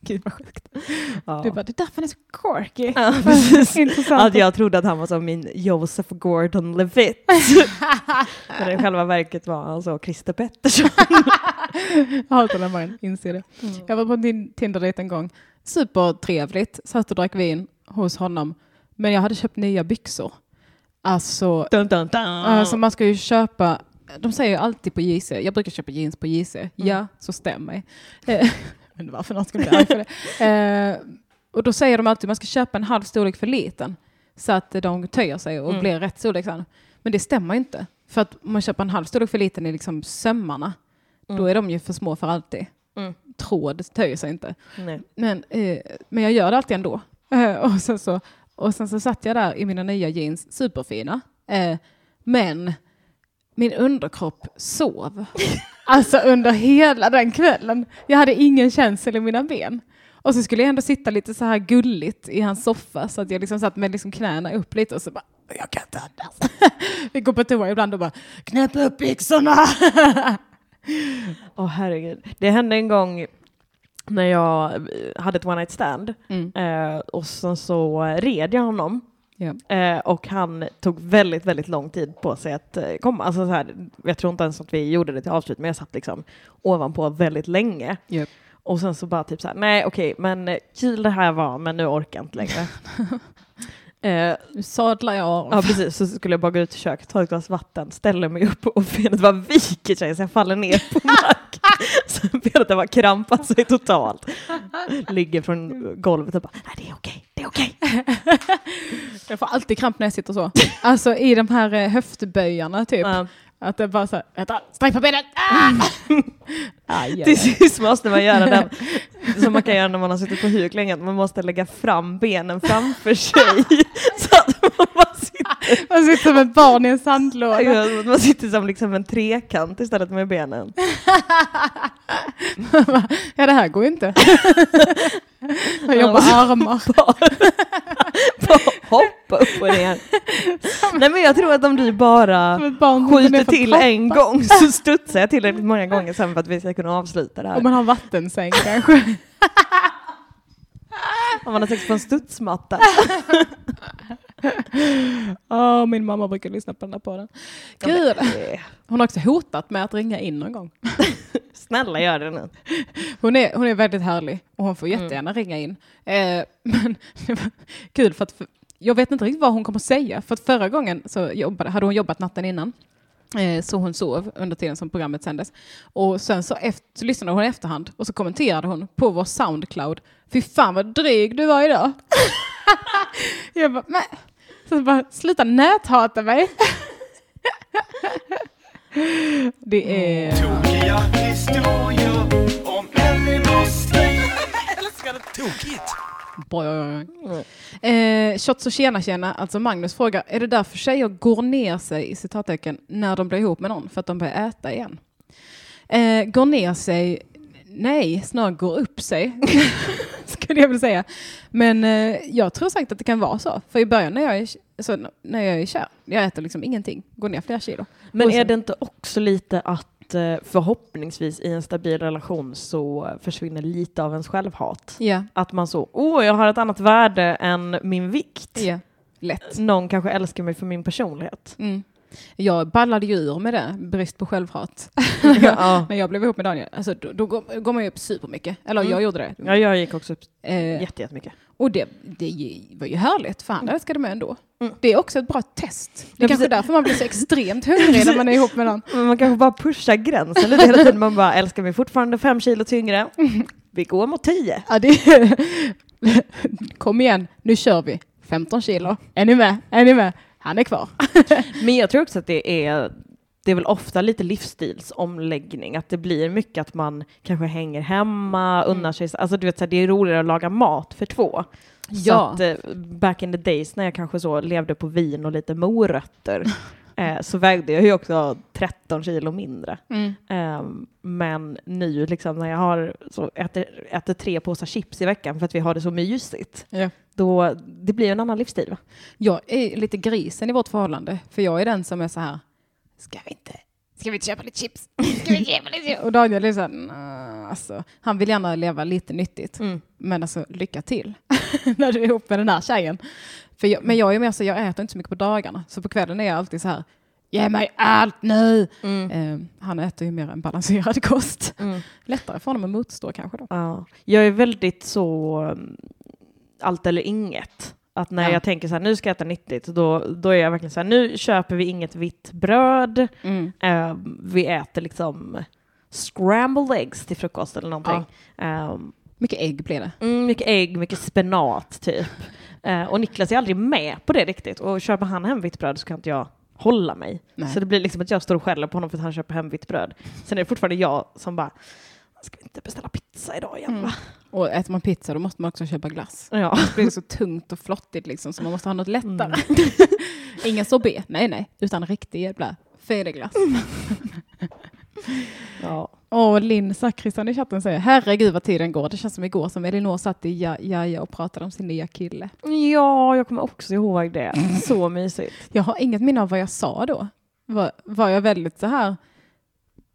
Gud vad sjukt. Ja. Du bara, det är därför han är så quirky. Ja, precis. Intressant. Att jag trodde att han var som min Joseph Gordon-Levitt. Men i själva verket var han så Christer Pettersson. Jag hatar när man inser det. Jag var på en tin- Tinder-dejt en gång. Supertrevligt. Satt och drack vin hos honom. Men jag hade köpt nya byxor. Alltså, Dun, dun, dun. alltså man ska ju köpa de säger ju alltid på JC, jag brukar köpa jeans på JC. Ja, så stämmer. Inte varför någon ska bli arg för det. Eh, och då säger de alltid att man ska köpa en halv storlek för liten. Så att de töjer sig och Mm. blir rätt storlek sen. Men det stämmer inte. För att om man köper en halv storlek för liten i liksom sömmarna, då är de ju för små för alltid. Mm. Tråd töjer sig inte. Nej. Men, eh, men jag gör det alltid ändå. Eh, och, sen så, och sen så satt jag där i mina nya jeans, superfina. Eh, men min underkropp sov. alltså under hela den kvällen. Jag hade ingen känsel i mina ben. Och så skulle jag ändå sitta lite så här gulligt i hans soffa så att jag liksom satt med liksom knäna upp lite och så bara jag kan inte andas. Vi går på toa ibland och bara knäpp upp byxorna. Åh herregud. Det hände en gång när jag hade ett one night stand Mm. eh, och sen så red jag honom Ja. eh, och han tog väldigt, väldigt lång tid på sig att eh, komma. Alltså så här, jag tror inte ens att vi gjorde det till avslut men jag satt liksom ovanpå väldigt länge. Japp. Och sen så bara typ så här, nej okej, men eh, kul det här var, men nu orkar jag inte längre. eh, sadlar jag av. Ja precis, så skulle jag bara gå ut i köket, ta ett glas vatten, ställa mig upp och benet bara viker sig så jag faller ner på marken. så benet har bara krampat sig totalt. Ligger från golvet och bara, nej det är okej, det är okej. Jag får alltid kramp när jag sitter så. Alltså i de här eh, höftböjarna typ. Ja, Att det bara så här, vänta, sträck på benen! Ah! Aj, aj, Till sist måste man göra den som man kan göra när man har suttit på huk länge, att man måste lägga fram benen framför sig. så att man bara sitter, Man sitter som ett barn i en sandlåda. man sitter som liksom en trekant istället med benen. ja, det här går ju inte. Jag jobbar armar. Bara hoppa upp och ner. Nej men jag tror att om du bara skjuter till en gång så studsar jag tillräckligt många gånger sen för att vi ska kunna avsluta det här. Om man har vattensäng kanske. Om man har sex på en studsmatta. Åh, min mamma brukar lyssna på den här podden. Eh, Hon har också hotat med att ringa in någon gång. Snälla gör det nu. Hon är, hon är väldigt härlig och hon får Mm. jättegärna ringa in. Eh, men det var kul för att för, jag vet inte riktigt vad hon kommer säga. För att förra gången så jobbade, hade hon jobbat natten innan. Eh, så hon sov under tiden som programmet sändes. Och sen så, efter, så lyssnade hon i efterhand och så kommenterade hon på vår Soundcloud. Fy fan vad dryg du var idag. jag bara, men. Så bara, sluta näthata mig. det är... Tokiga historier om Elinors liv. Älskar det tokigt. Boing. Eh, shots och tjena tjena, alltså Magnus frågar, är det därför tjejer går ner sig i citattecken när de blir ihop med någon för att de börjar äta igen? Eh, går ner sig, nej, snarare går upp sig, skulle jag vilja säga. Men eh, jag tror säkert att det kan vara så, för i början när jag är, så, när jag är kär, jag äter liksom ingenting, går ner flera kilo. Men sen- är det inte också lite att eh, förhoppningsvis i en stabil relation så försvinner lite av ens självhat? Ja, Att man så, åh jag har ett annat värde än min vikt. ja, lätt. Någon kanske älskar mig för min personlighet. Mm. Jag ballade ju ur med det, brist på självhat. ja. När jag blev ihop med Daniel, alltså, då, då går, går man ju upp supermycket. Eller Mm. jag gjorde det. ja, jag gick också upp Eh, jätte- jättemycket. och det, det var ju härligt, för han älskade mig ändå. Mm. Det är också ett bra test. Det är Ja, kanske precis. därför man blir så extremt hungrig när man är ihop med någon. Men man kanske bara pushar gränsen lite hela tiden. Man bara, älskar mig fortfarande fem kilo tyngre? Vi går mot tio. Ja, det, kom igen, nu kör vi. 15 kilo. Är ni med? Är ni med? Han är kvar. Men jag tror också att det är, det är väl ofta lite livsstilsomläggning, att det blir mycket att man kanske hänger hemma, Mm. unnar sig, alltså du vet så här, det är roligare att laga mat för två. Så Ja. att eh, back in the days när jag kanske så levde på vin och lite morötter eh, så vägde jag ju också 13 kilo mindre. Mm. Ehm, men nu liksom när jag har så äter, äter tre påsar chips i veckan för att vi har det så mysigt, Ja. då det blir en annan livsstil. Va? Jag är lite grisen i vårt förhållande, för jag är den som är så här, ska vi inte, ska vi inte köpa lite chips? Ska vi köpa lite chips? Och Daniel är så här, "Nja, alltså, han vill gärna leva lite nyttigt, Mm. men alltså lycka till när du är ihop med den här tjejen. För jag, men jag är mer så, jag äter inte så mycket på dagarna, så på kvällen är jag alltid så här, ge mig allt nu! Eh, han äter ju mer en balanserad kost. Mm. Lättare för honom att motstå kanske då. Ja. Jag är väldigt så um, allt eller inget. Att när Ja. jag tänker så här, nu ska jag äta nyttigt, då, då är jag verkligen så här, nu köper vi inget vitt bröd, Mm. eh, vi äter liksom scrambled eggs till frukost eller någonting. Ehm, Mycket ägg blir det. mm, mycket ägg, mycket spenat typ. Eh, och Niklas är aldrig med på det riktigt. Och köper han hem vitt bröd så kan inte jag hålla mig. Nej. Så det blir liksom att jag står och skäller på honom för att han köper hem vitt bröd. Sen är det fortfarande jag som bara, ska vi inte beställa pizza idag igen Mm. va? Och äter man pizza då måste man också köpa glass. Ja. Det blir så tungt och flottigt liksom så man måste ha något lättare. Mm. Ingen sorbet, nej nej, utan riktig jävla fäderglass. ja. Och Linn Zachrisson i chatten säger herregud vad tiden går. Det känns som igår som Elinor satt i ja, Jaja och pratade om sin nya kille. Ja, jag kommer också ihåg det. Så mysigt. Jag har inget minne av vad jag sa då. Var, var jag väldigt så här,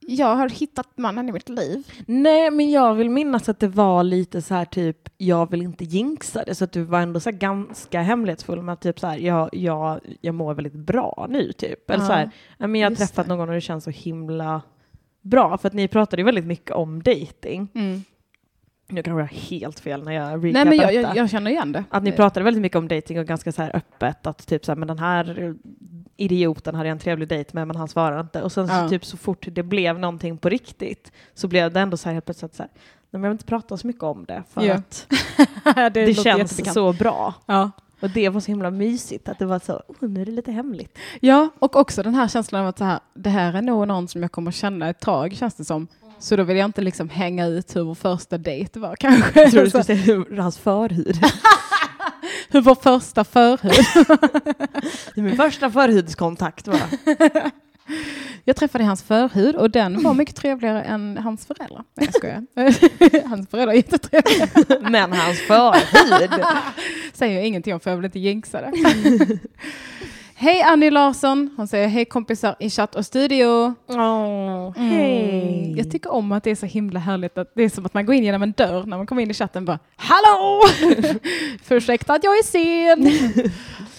jag har hittat mannen i mitt liv. Nej, men jag vill minnas att det var lite så här typ, jag vill inte jinxa det, så att du var ändå så ganska hemlighetsfull med att typ så här, jag, jag, jag mår väldigt bra nu typ. Eller Ja, så här, ja, men jag har träffat det. någon och det känns så himla bra, för att ni pratade ju väldigt mycket om dating. Nu kanske jag har helt fel när jag recapar Nej men jag, jag, jag känner igen det. Att ni pratade väldigt mycket om dating och ganska så här öppet att typ så här, men den här idioten hade jag en trevlig dejt med men han svarar inte. Och sen så Ja. typ så fort det blev någonting på riktigt så blev det ändå så här helt plötsligt så här, nej men jag vill inte prata så mycket om det för Ja. att det det, känns så bra. Ja. Och det var så himla mysigt att det var så, oh, nu är det lite hemligt. Ja, och också den här känslan av att så här, det här är nog någon som jag kommer känna ett tag, känns det som. Så då vill jag inte liksom hänga ut hur vår första dejt var kanske. Jag tror du skulle säga hur hans förhud. hur vår första förhud. Min första förhudskontakt va? Jag träffade hans förhud och den var mycket trevligare än hans föräldrar. Nej, jag skojar. hans föräldrar är jättetrevliga. Men hans förhud. Säger jag ingenting om för jag vill inte jinxa det. Hej Annie Larsson. Hon säger hej kompisar i chatt och studio. Mm. hej. Jag tycker om att det är så himla härligt att det är som att man går in genom en dörr när man kommer in i chatten bara Hallå! Ursäkta att jag är sen.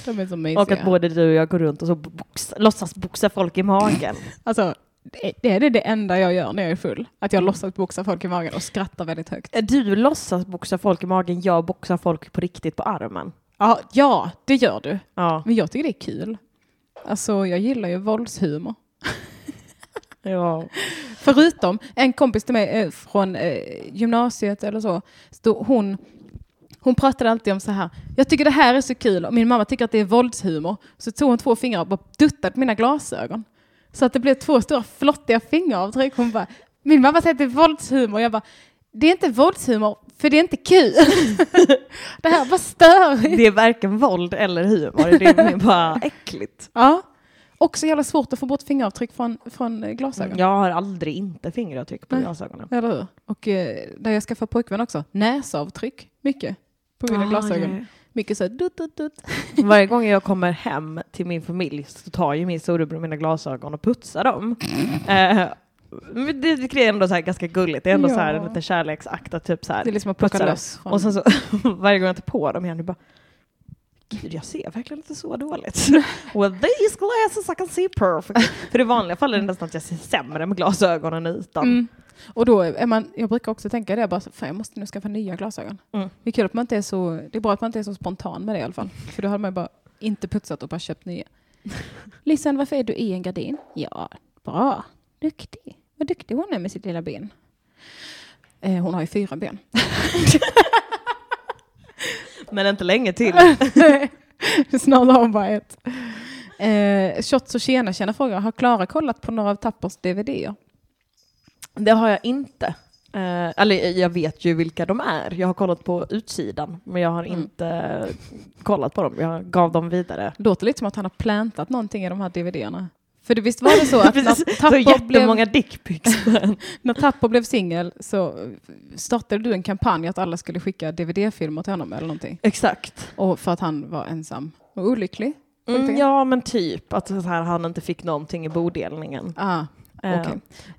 De är så mysiga. Och att både du och jag går runt och så box, låtsas boxa folk i magen. Alltså, det- är det enda jag gör när jag är full. Att jag låtsas boxa folk i magen och skrattar väldigt högt. Du låtsas boxa folk i magen, jag boxar folk på riktigt på armen. Ja, ja, det gör du. Ja. Men jag tycker det är kul. Alltså, jag gillar ju våldshumor. ja. Förutom en kompis till mig eh, från eh, gymnasiet eller så, hon, hon pratade alltid om så här, jag tycker det här är så kul och min mamma tycker att det är våldshumor. Så tog hon två fingrar och bara duttade på mina glasögon. Så att det blev två stora flottiga fingeravtryck. Hon bara, min mamma säger att det är våldshumor. Jag bara, det är inte våldshumor för det är inte kul. det här var störigt. Det är varken våld eller humor, det är bara äckligt. Ja. Också jävla svårt att få bort fingeravtryck från, från eh, glasögon. Jag har aldrig inte fingeravtryck på Nej. glasögonen. Eller hur? Och eh, där jag skaffade pojkvän också, näsavtryck. Mycket. På mina Ah, glasögon. ja. Mycket så här, dutt, dutt, dutt. Varje gång jag kommer hem till min familj så tar ju min storebror mina glasögon och putsar dem. Eh, men det det är ändå så ganska gulligt. Det är ändå så här en Ja. liten kärleksakt att typ så här Det är liksom att plocka. Från... Och sen så varje gång jag tar på dem igen, du bara Gud, jag ser verkligen inte så dåligt. With these glasses I can see perfect. För i vanliga fall är det nästan att jag ser sämre med glasögonen utan. mm. Och då är man, jag brukar också tänka det, bara, fan jag måste nu skaffa nya glasögon. Mm. Det är kul att man inte är så, det är bra att man inte är så spontan med det i alla fall. För då hade man bara inte putsat och bara köpt nya. Lisen, varför är du i en gardin? Ja, bra. Duktig. Vad duktig hon är med sitt lilla ben. Eh, hon har ju fyra ben. Men inte länge till. Snart har hon bara ett. Eh, Shots och tjena tjena frågar, har Klara kollat på några av Tappers DVD-er? Det har jag inte. Eh, eller jag vet ju vilka de är. Jag har kollat på utsidan, men jag har Mm. inte kollat på dem. Jag gav dem vidare. Låter lite som att han har plantat någonting i de här DVD-erna. För det visst var det så att när så Tapper jättemånga blev, när Tapper blev singel så startade du en kampanj att alla skulle skicka DVD-filmer till honom eller någonting. Exakt. Och för att han var ensam och olycklig. Mm, ja, men typ att så här, han inte fick någonting i bodelningen. Ah, Eh, okej.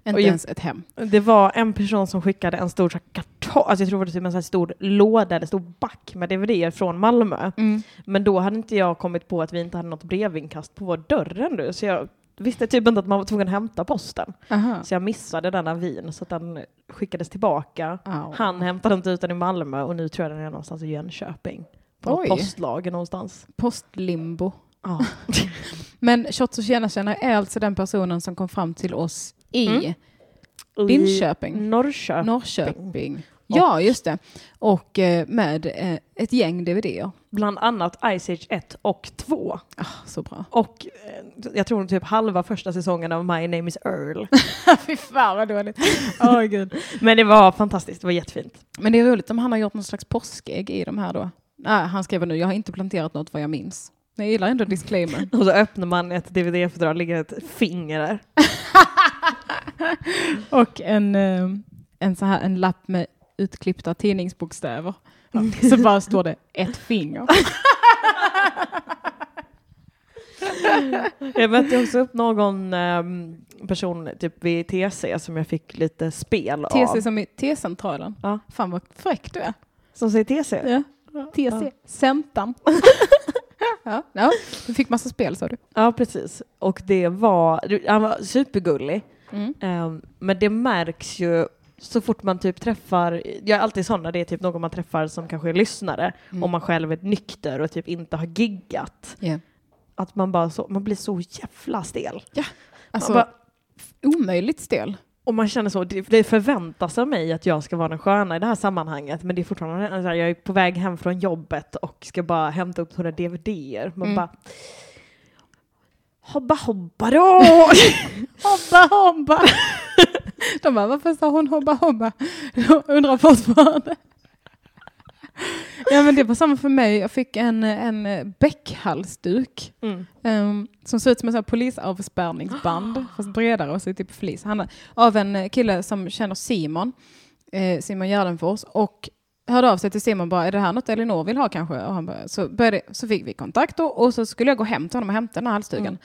och Inte ens ett hem. Det var en person som skickade en stor kartong, alltså jag tror det var typ en så stor låda eller stor back med DVD från Malmö. Mm. Men då hade inte jag kommit på att vi inte hade något brevinkast på vår dörr ännu, så jag visste typ inte att man var tvungen att hämta posten. Aha. Så jag missade den avin så att den skickades tillbaka. Au. Han hämtade inte ut den i Malmö och nu tror jag den är någonstans i Jönköping. På något Oj. postlager någonstans. Postlimbo. Ja. Men Shots och tjena är alltså den personen som kom fram till oss i Mm. Linköping. Norrköping. Norrköping. Ja, just det. Och eh, med eh, ett gäng DVD-er. Bland annat Ice Age 1 och 2. Ah, så bra. Och eh, jag tror typ halva första säsongen av My Name is Earl. Fy fan vad dåligt. Åh gud. Men det var fantastiskt, det var jättefint. Men det är roligt om han har gjort någon slags påskägg i de här då. Nej, han skriver nu, jag har inte planterat något vad jag minns. Men jag gillar ändå disclaimer. Och så öppnar man ett DVD-fodral, ligger ett finger där. Och en, en, så här, en lapp med utklippta tidningsbokstäver. Så bara står det ett finger. Jag mötte också upp någon ehm, person typ vid TC som jag fick lite spel av. TC som i T-centralen. Ja. Fan vad fräck du är. Som säger TC? Ja. TC. Centan. ja, ja, du fick massa spel sa du. Ja, precis. Och det var, han var supergullig. Mm. Ehm, men det märks ju så fort man typ träffar, jag är alltid sån när det är typ någon man träffar som kanske är lyssnare, Mm. om man själv är nykter och typ inte har giggat. Ja. Att man bara så, man blir så jävla stel. Alltså, Man bara, omöjligt stel. Och man känner så, det, det förväntas av mig att jag ska vara den sköna i det här sammanhanget, men det är fortfarande, så här, jag är på väg hem från jobbet och ska bara hämta upp några DVDer. Man Mm. bara, hobba hobba då! Hobba hobba! De bara, varför sa hon hobba hobba? Jag undrar fortfarande. Ja men det var samma för mig. Jag fick en, en bäckhalsduk Mm. ehm, som ser ut som en sån polisavspärrningsband fast bredare och så typ flis. Han, av en kille som känner Simon, eh, Simon Gärdenfors och hörde av sig till Simon bara, är det här något Elinor vill ha kanske? Och han bara, så, började, så fick vi kontakt då, och så skulle jag gå hem till honom och hämta den här halsduken. Mm.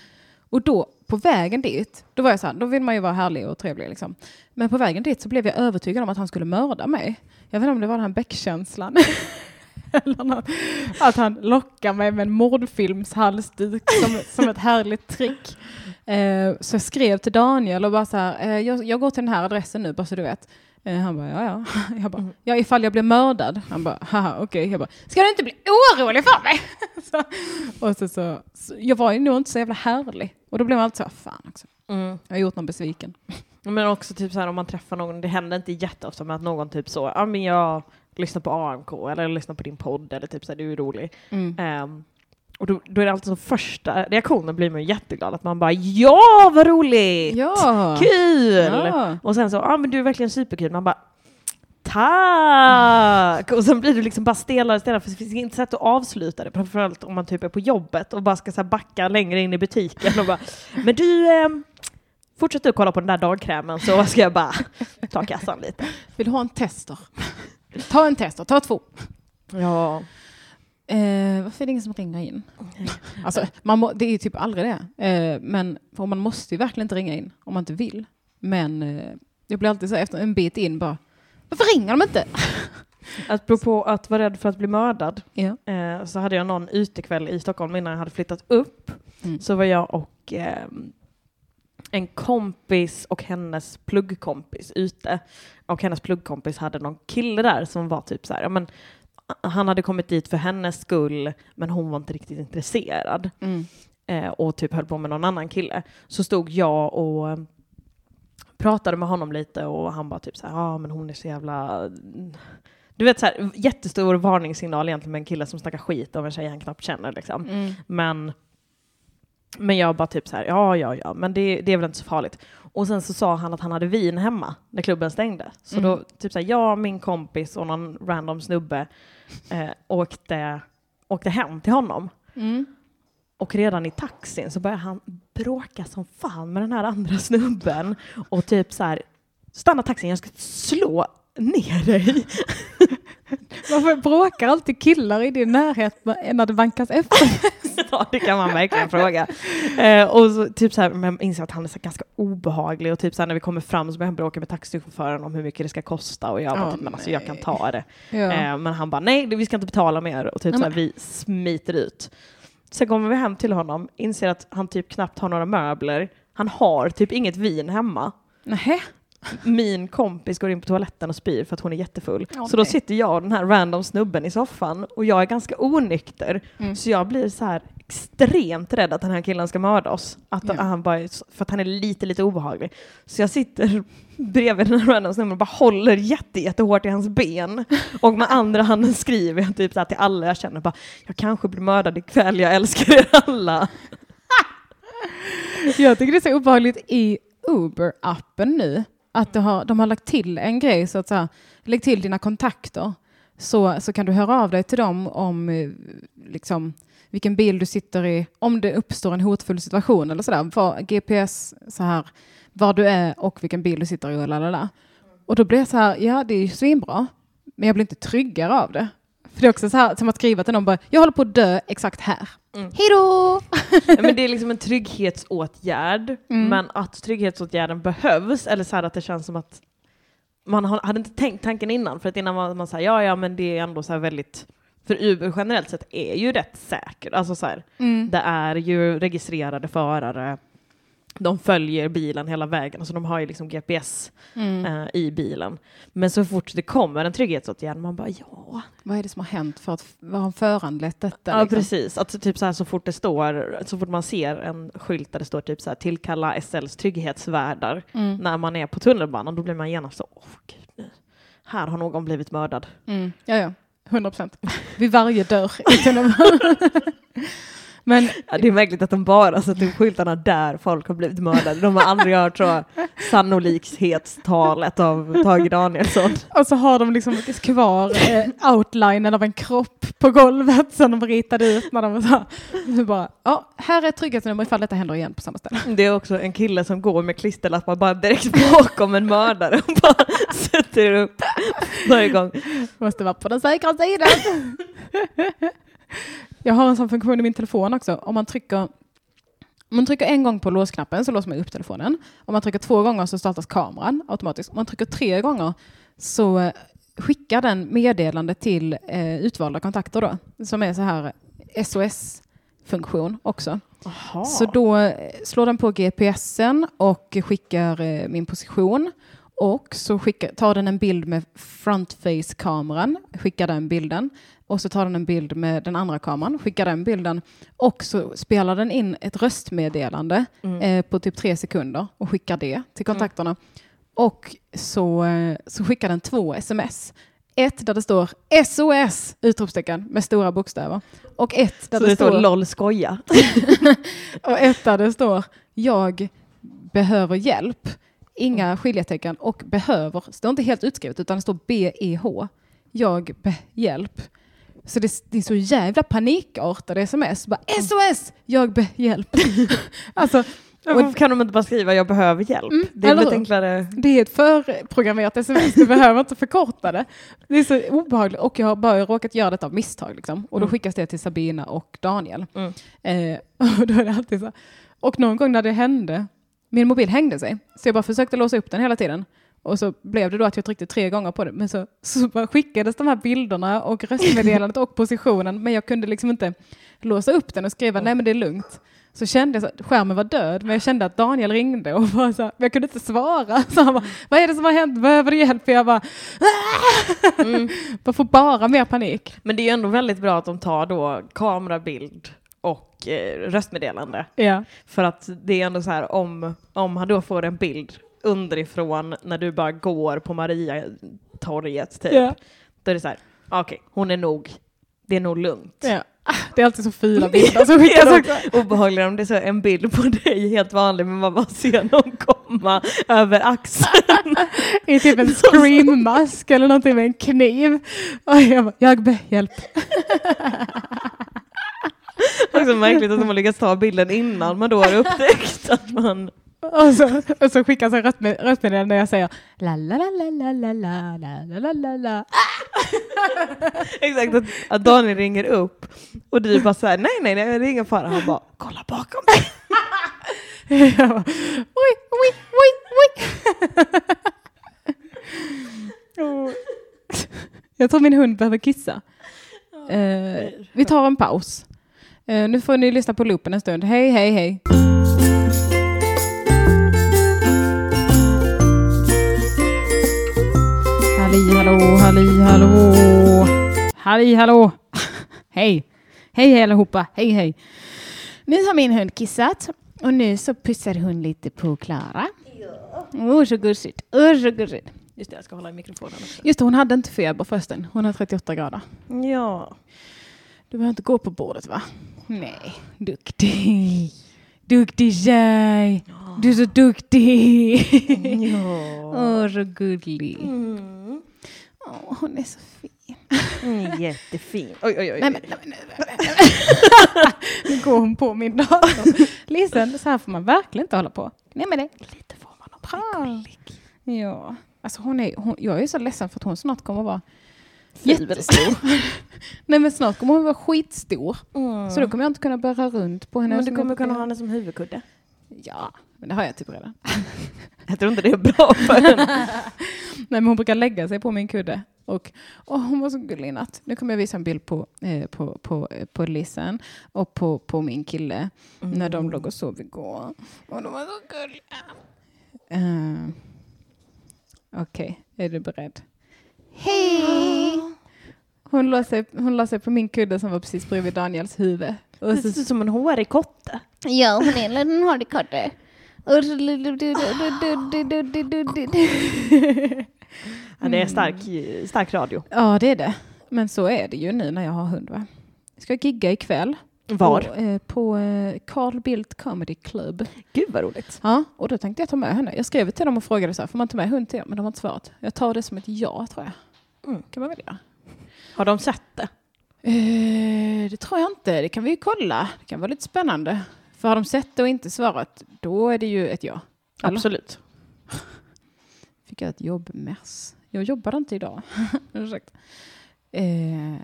Och då, på vägen dit, då var jag så här, då vill man ju vara härlig och trevlig liksom. Men på vägen dit så blev jag övertygad om att han skulle mörda mig. Jag vet inte om det var den här bäckkänslan. Eller något. Att han lockar mig med en mordfilmshalsduk som, som ett härligt trick. Eh, så jag skrev till Daniel och bara så här, eh, jag, jag går till den här adressen nu bara så du vet. Eh, han bara, ja ja. Jag bara, ja ifall jag blir mördad. Han bara, haha okej. Jag bara, ska du inte bli orolig för mig? så, och så, så, så, jag var ju nog inte så jävla härlig. Och då blev man alltid så fan också. Mm. Jag har gjort någon besviken. Men också typ så här om man träffar någon, det händer inte jätteofta med att någon typ så, ja men jag lyssnar på AMK eller lyssnar på din podd eller typ så här, du är rolig. Mm. Ehm, och då, då är det alltid så första reaktionen blir man jätteglad att man bara ja vad roligt! Ja! Kul! Ja. Och sen så, ja men du är verkligen superkul. Man bara Tack! Och sen blir du liksom bara stelare och stelare för det finns inget sätt att avsluta det. Framförallt om man typ är på jobbet och bara ska så backa längre in i butiken och bara Men du, ehm, fortsätt du kolla på den där dagkrämen så ska jag bara ta kassan lite. Vill du ha en tester? Ta en tester, ta två. Ja. Eh, varför är det ingen som ringer in? Alltså, man må, det är typ aldrig det. Eh, men för man måste ju verkligen inte ringa in om man inte vill. Men eh, jag blir alltid så efter en bit in bara, varför ringer de inte? Apropå att vara rädd för att bli mördad Ja. eh, så hade jag någon utekväll i Stockholm innan jag hade flyttat upp. Mm. Så var jag och eh, en kompis och hennes pluggkompis ute. Och hennes pluggkompis hade någon kille där som var typ så här, ja, men han hade kommit dit för hennes skull, men hon var inte riktigt intresserad. Mm. Eh, och typ höll på med någon annan kille. Så stod jag och eh, pratade med honom lite och han bara typ så här, ja men hon är så jävla... Du vet så här, jättestor varningssignal egentligen med en kille som snackar skit om en tjej han knappt känner liksom. Mm. Men, men jag bara typ så här, ja, ja, ja, men det, det är väl inte så farligt. Och sen så sa han att han hade vin hemma när klubben stängde. Så Mm. då, typ så här, jag, min kompis och någon random snubbe eh, åkte, åkte hem till honom. Mm. Och redan i taxin så började han bråka som fan med den här andra snubben. Och typ så här, stanna taxin, jag ska slå ner dig. Varför bråkar alltid killar i din närhet när det vankas efter? Ja, det kan man verkligen fråga. Eh, och så, typ så här, men inser att han är så ganska obehaglig och typ så här, när vi kommer fram så börjar han bråka med taxichauffören om hur mycket det ska kosta och jag bara, Åh, typ, men alltså jag kan ta det. Ja. Eh, men han bara, nej, vi ska inte betala mer och typ Nej, så här, vi smiter ut. Sen kommer vi hem till honom, inser att han typ knappt har några möbler. Han har typ inget vin hemma. Nähä? Min kompis går in på toaletten och spyr för att hon är jättefull. Åh, så då nej. sitter jag och den här random snubben i soffan och jag är ganska onykter. Mm. Så jag blir så här extremt rädd att den här killen ska mörda oss. Att Ja. han bara, för att han är lite, lite obehaglig. Så jag sitter bredvid den här random snubben och bara håller jätte, jättehårt i hans ben. Och med andra handen skriver jag typ så här till alla jag känner bara, jag kanske blir mördad ikväll, jag älskar er alla. Jag tycker det är så obehagligt i Uber-appen nu. Att de har, de har lagt till en grej, så att så här, lägg till dina kontakter. Så, så kan du höra av dig till dem om eh, liksom, vilken bil du sitter i, om det uppstår en hotfull situation eller sådär. Var, GPS, så här, var du är och vilken bil du sitter i och lalala. Och då blir jag så här, ja det är ju svinbra, men jag blir inte tryggare av det. För det är också så här, som att skriva till någon bara, jag håller på att dö exakt här. Mm. Hej då! Ja, men det är liksom en trygghetsåtgärd, Mm. men att trygghetsåtgärden behövs, eller så här att det känns som att man hade inte tänkt tanken innan, för att innan var man säger ja, ja, men det är ändå så här väldigt, för Uber generellt sett är ju rätt säker, alltså så här, Mm. det är ju registrerade förare, de följer bilen hela vägen, så de har ju liksom GPS Mm. eh, i bilen. Men så fort det kommer en trygghetsåtgärd, man bara ja. Vad är det som har hänt för att vad har föranlett detta? Ja, liksom? precis. Att typ så här så fort det står, så fort man ser en skylt där det står typ så här tillkalla SLs trygghetsvärdar Mm. när man är på tunnelbanan, då blir man genast så, åh gud, nu. här har någon blivit mördad. Mm. Ja, ja. 100 procent. Vid varje dörr i tunnelbanan. Men Ja, det är märkligt att de bara sätter upp skyltarna där folk har blivit mördade. De har aldrig hört så sannolikhetstalet av Tage Danielsson. Och så har de liksom kvar eh, outlinen av en kropp på golvet som de ritade ut när de var så här. Bara, ja, här är trygghetsnummer ifall detta händer igen på samma ställe. Det är också en kille som går med klisterlappar bara direkt bakom en mördare och bara sätter upp varje gång. Måste vara på den säkra sidan. Jag har en sån funktion i min telefon också. Om man trycker, om man trycker en gång på låsknappen så låser man upp telefonen. Om man trycker två gånger så startas kameran automatiskt. Om man trycker tre gånger så eh, skickar den meddelande till eh, utvalda kontakter då. Som är så här SOS-funktion också. Aha. Så då eh, slår den på GPSen och skickar eh, min position. Och så skickar, tar den en bild med front face-kameran, skickar den bilden. Och så tar den en bild med den andra kameran, skickar den bilden. Och så spelar den in ett röstmeddelande eh, på typ tre sekunder och skickar det till kontakterna. Och så, eh, så skickar den två sms. Ett där det står SOS! Utropstecken med stora bokstäver. Och ett där Så det, det står står LOL skoja. och ett där det står jag behöver hjälp. Inga skiljetecken och behöver står inte helt utskrivet utan det står BEH. Jag be hjälp. Så det, det är så jävla panikartade sms. Bara SOS! Jag be hjälp. alltså, Och kan de inte bara skriva jag behöver hjälp? Mm, det är hur? enklare. det är ett förprogrammerat sms. Du behöver inte förkorta det. Det är så obehagligt. Och jag har bara råkat göra detta av misstag. Liksom. Och då Mm. skickas det till Sabina och Daniel. Mm. Eh, och då är det alltid så. Och någon gång när det hände, min mobil hängde sig. Så jag bara försökte låsa upp den hela tiden. Och så blev det då att jag tryckte tre gånger på det. Men så, så bara skickades de här bilderna och röstmeddelandet och positionen. Men jag kunde liksom inte låsa upp den och skriva nej men det är lugnt. Så kände jag att skärmen var död, men jag kände att Daniel ringde och bara så här, jag kunde inte svara. Så han bara, vad är det som har hänt? Behöver du hjälp? Jag bara, Mm. bara får bara mer panik. Men det är ju ändå väldigt bra att de tar då kamerabild och eh, röstmeddelande. Ja. För att det är ändå så här om, om han då får en bild underifrån när du bara går på Mariatorget typ. Ja. Då är det så här, ah, okej, hon är nog, det är nog lugnt. Ja. Ah, Det är alltid så fula bilder som skickas obehagligt om det är så en bild på dig helt vanlig men man bara ser någon komma över axeln. I typ en screammask eller någonting med en kniv. Och jag bara, jag be hjälp. Också märkligt att de har lyckats ta bilden innan man då har upptäckt att man... Och så, och så skickas en röstmed- röstmeddelande när jag säger la la la la la la la la la la la. Exakt, att, att Daniel ringer upp och du bara såhär, nej nej nej det är ingen fara. Han bara, kolla bakom dig. Jag bara, oj, oj, oj, oj. Oh. Jag tror min hund behöver kissa. Eh, vi tar en paus. Eh, nu får ni lyssna på loopen en stund. Hej, hej, hej. Halli hallå, halli hallå. Halli hallå. Hej. Hej allihopa. Hej hej. Nu har min hund kissat och nu så pussar hon lite på Klara. Åh så gosigt. Åh så gosigt. Just det, jag ska hålla i mikrofonen också. Just det, hon hade inte feber förresten. Hon har 38 grader. Ja. Du behöver inte gå på bordet va? Nej, duktig. Duktig tjej. Du är så duktig. ja. Åh, så gullig. Mm. Åh, hon är så fin. Mm, jättefin. Oj, oj, oj. Nej, men, nej, nej, nej, men. Nu går hon på min dator. Listen, så här får man verkligen inte hålla på. Nej men det. Lite får man ha Ja. Alltså hon är, hon, jag är så ledsen för att hon snart kommer vara jättestor. Nej men snart kommer hon vara skitstor. Mm. Så då kommer jag inte kunna bära runt på henne. Men du kommer kunna ha henne som huvudkudde. Ja, men det har jag typ redan. Jag tror inte det är bra för henne. Nej men hon brukar lägga sig på min kudde. Och, och hon var så gullig i natt. Nu kommer jag visa en bild på, eh, på, på, eh, på Lissen och på, på min kille när de låg och sov igår. Och de var så gulliga. Uh, Okej, är du beredd? Hej! Hon la, sig, hon la sig på min kudde som var precis bredvid Daniels huvud. Och Det ser ut som en hårig kotte. ja, hon är en liten. Och så... Ja, det är stark, stark radio. Ja, det är det. Men så är det ju nu när jag har hund. Va? Jag ska gigga ikväll. Var? På, eh, på eh, Carl Bildt Comedy Club. Gud vad roligt. Ja, och då tänkte jag ta med henne. Jag skrev till dem och frågade så här, får man ta med hund till er? Men de har inte svarat. Jag tar det som ett ja, tror jag. Mm. Kan man väl göra? Har de sett det? Eh, det tror jag inte. Det kan vi ju kolla. Det kan vara lite spännande. För har de sett det och inte svarat, då är det ju ett ja. Eller? Absolut. Fick jag ett jobbmess. Jag jobbade inte idag. Ursäkta. Eh,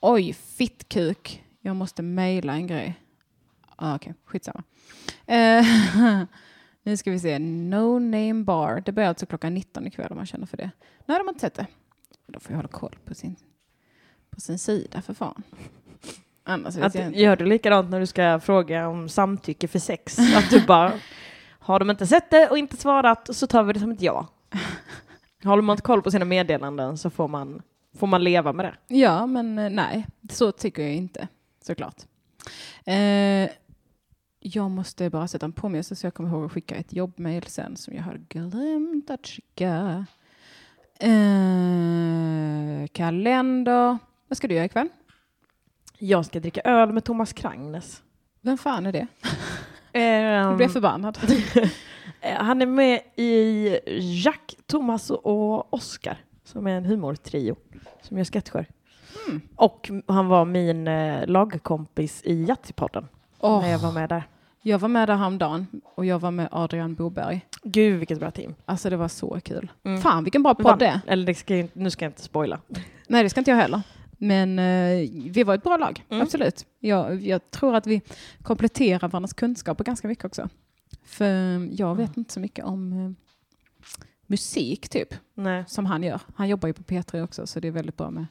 oj, fittkuk. Jag måste mejla en grej. Ah, Okej, skitsamma. Eh, nu ska vi se. No name bar. Det börjar alltså klockan 19 ikväll om man känner för det. Nej, de har inte sett det. Då får jag hålla koll på sin, på sin sida för fan. Annars Att, gör du likadant när du ska fråga om samtycke för sex? Att du bara, har de inte sett det och inte svarat så tar vi det som ett ja. Håller man inte koll på sina meddelanden så får man, får man leva med det. Ja, men eh, nej, så tycker jag inte såklart. Eh, jag måste bara sätta en påminnelse så jag kommer ihåg att skicka ett jobbmail sen som jag har glömt att skicka. Eh, kalender. Vad ska du göra ikväll? Jag ska dricka öl med Thomas Krangnes. Vem fan är det? Ehm, Jag blev förbannad. eh, han är med i Jack, Thomas och Oscar som är en humortrio som gör sketcher. Mm. Och han var min eh, lagkompis i Yatzypodden Åh, när jag var med där. jag var med där häromdagen och jag var med Adrian Boberg. Gud vilket bra team. Alltså det var så kul. Mm. Fan vilken bra podd det är. Eller det ska jag, inte- nu ska jag inte spoila. Nej, det ska inte jag heller. Men eh, vi var ett bra lag, Mm. absolut. Jag, jag tror att vi kompletterar varandras kunskaper ganska mycket också. För jag vet inte så mycket om eh, musik, typ, Nej. som han gör. Han jobbar ju på P3 också, så det är väldigt bra med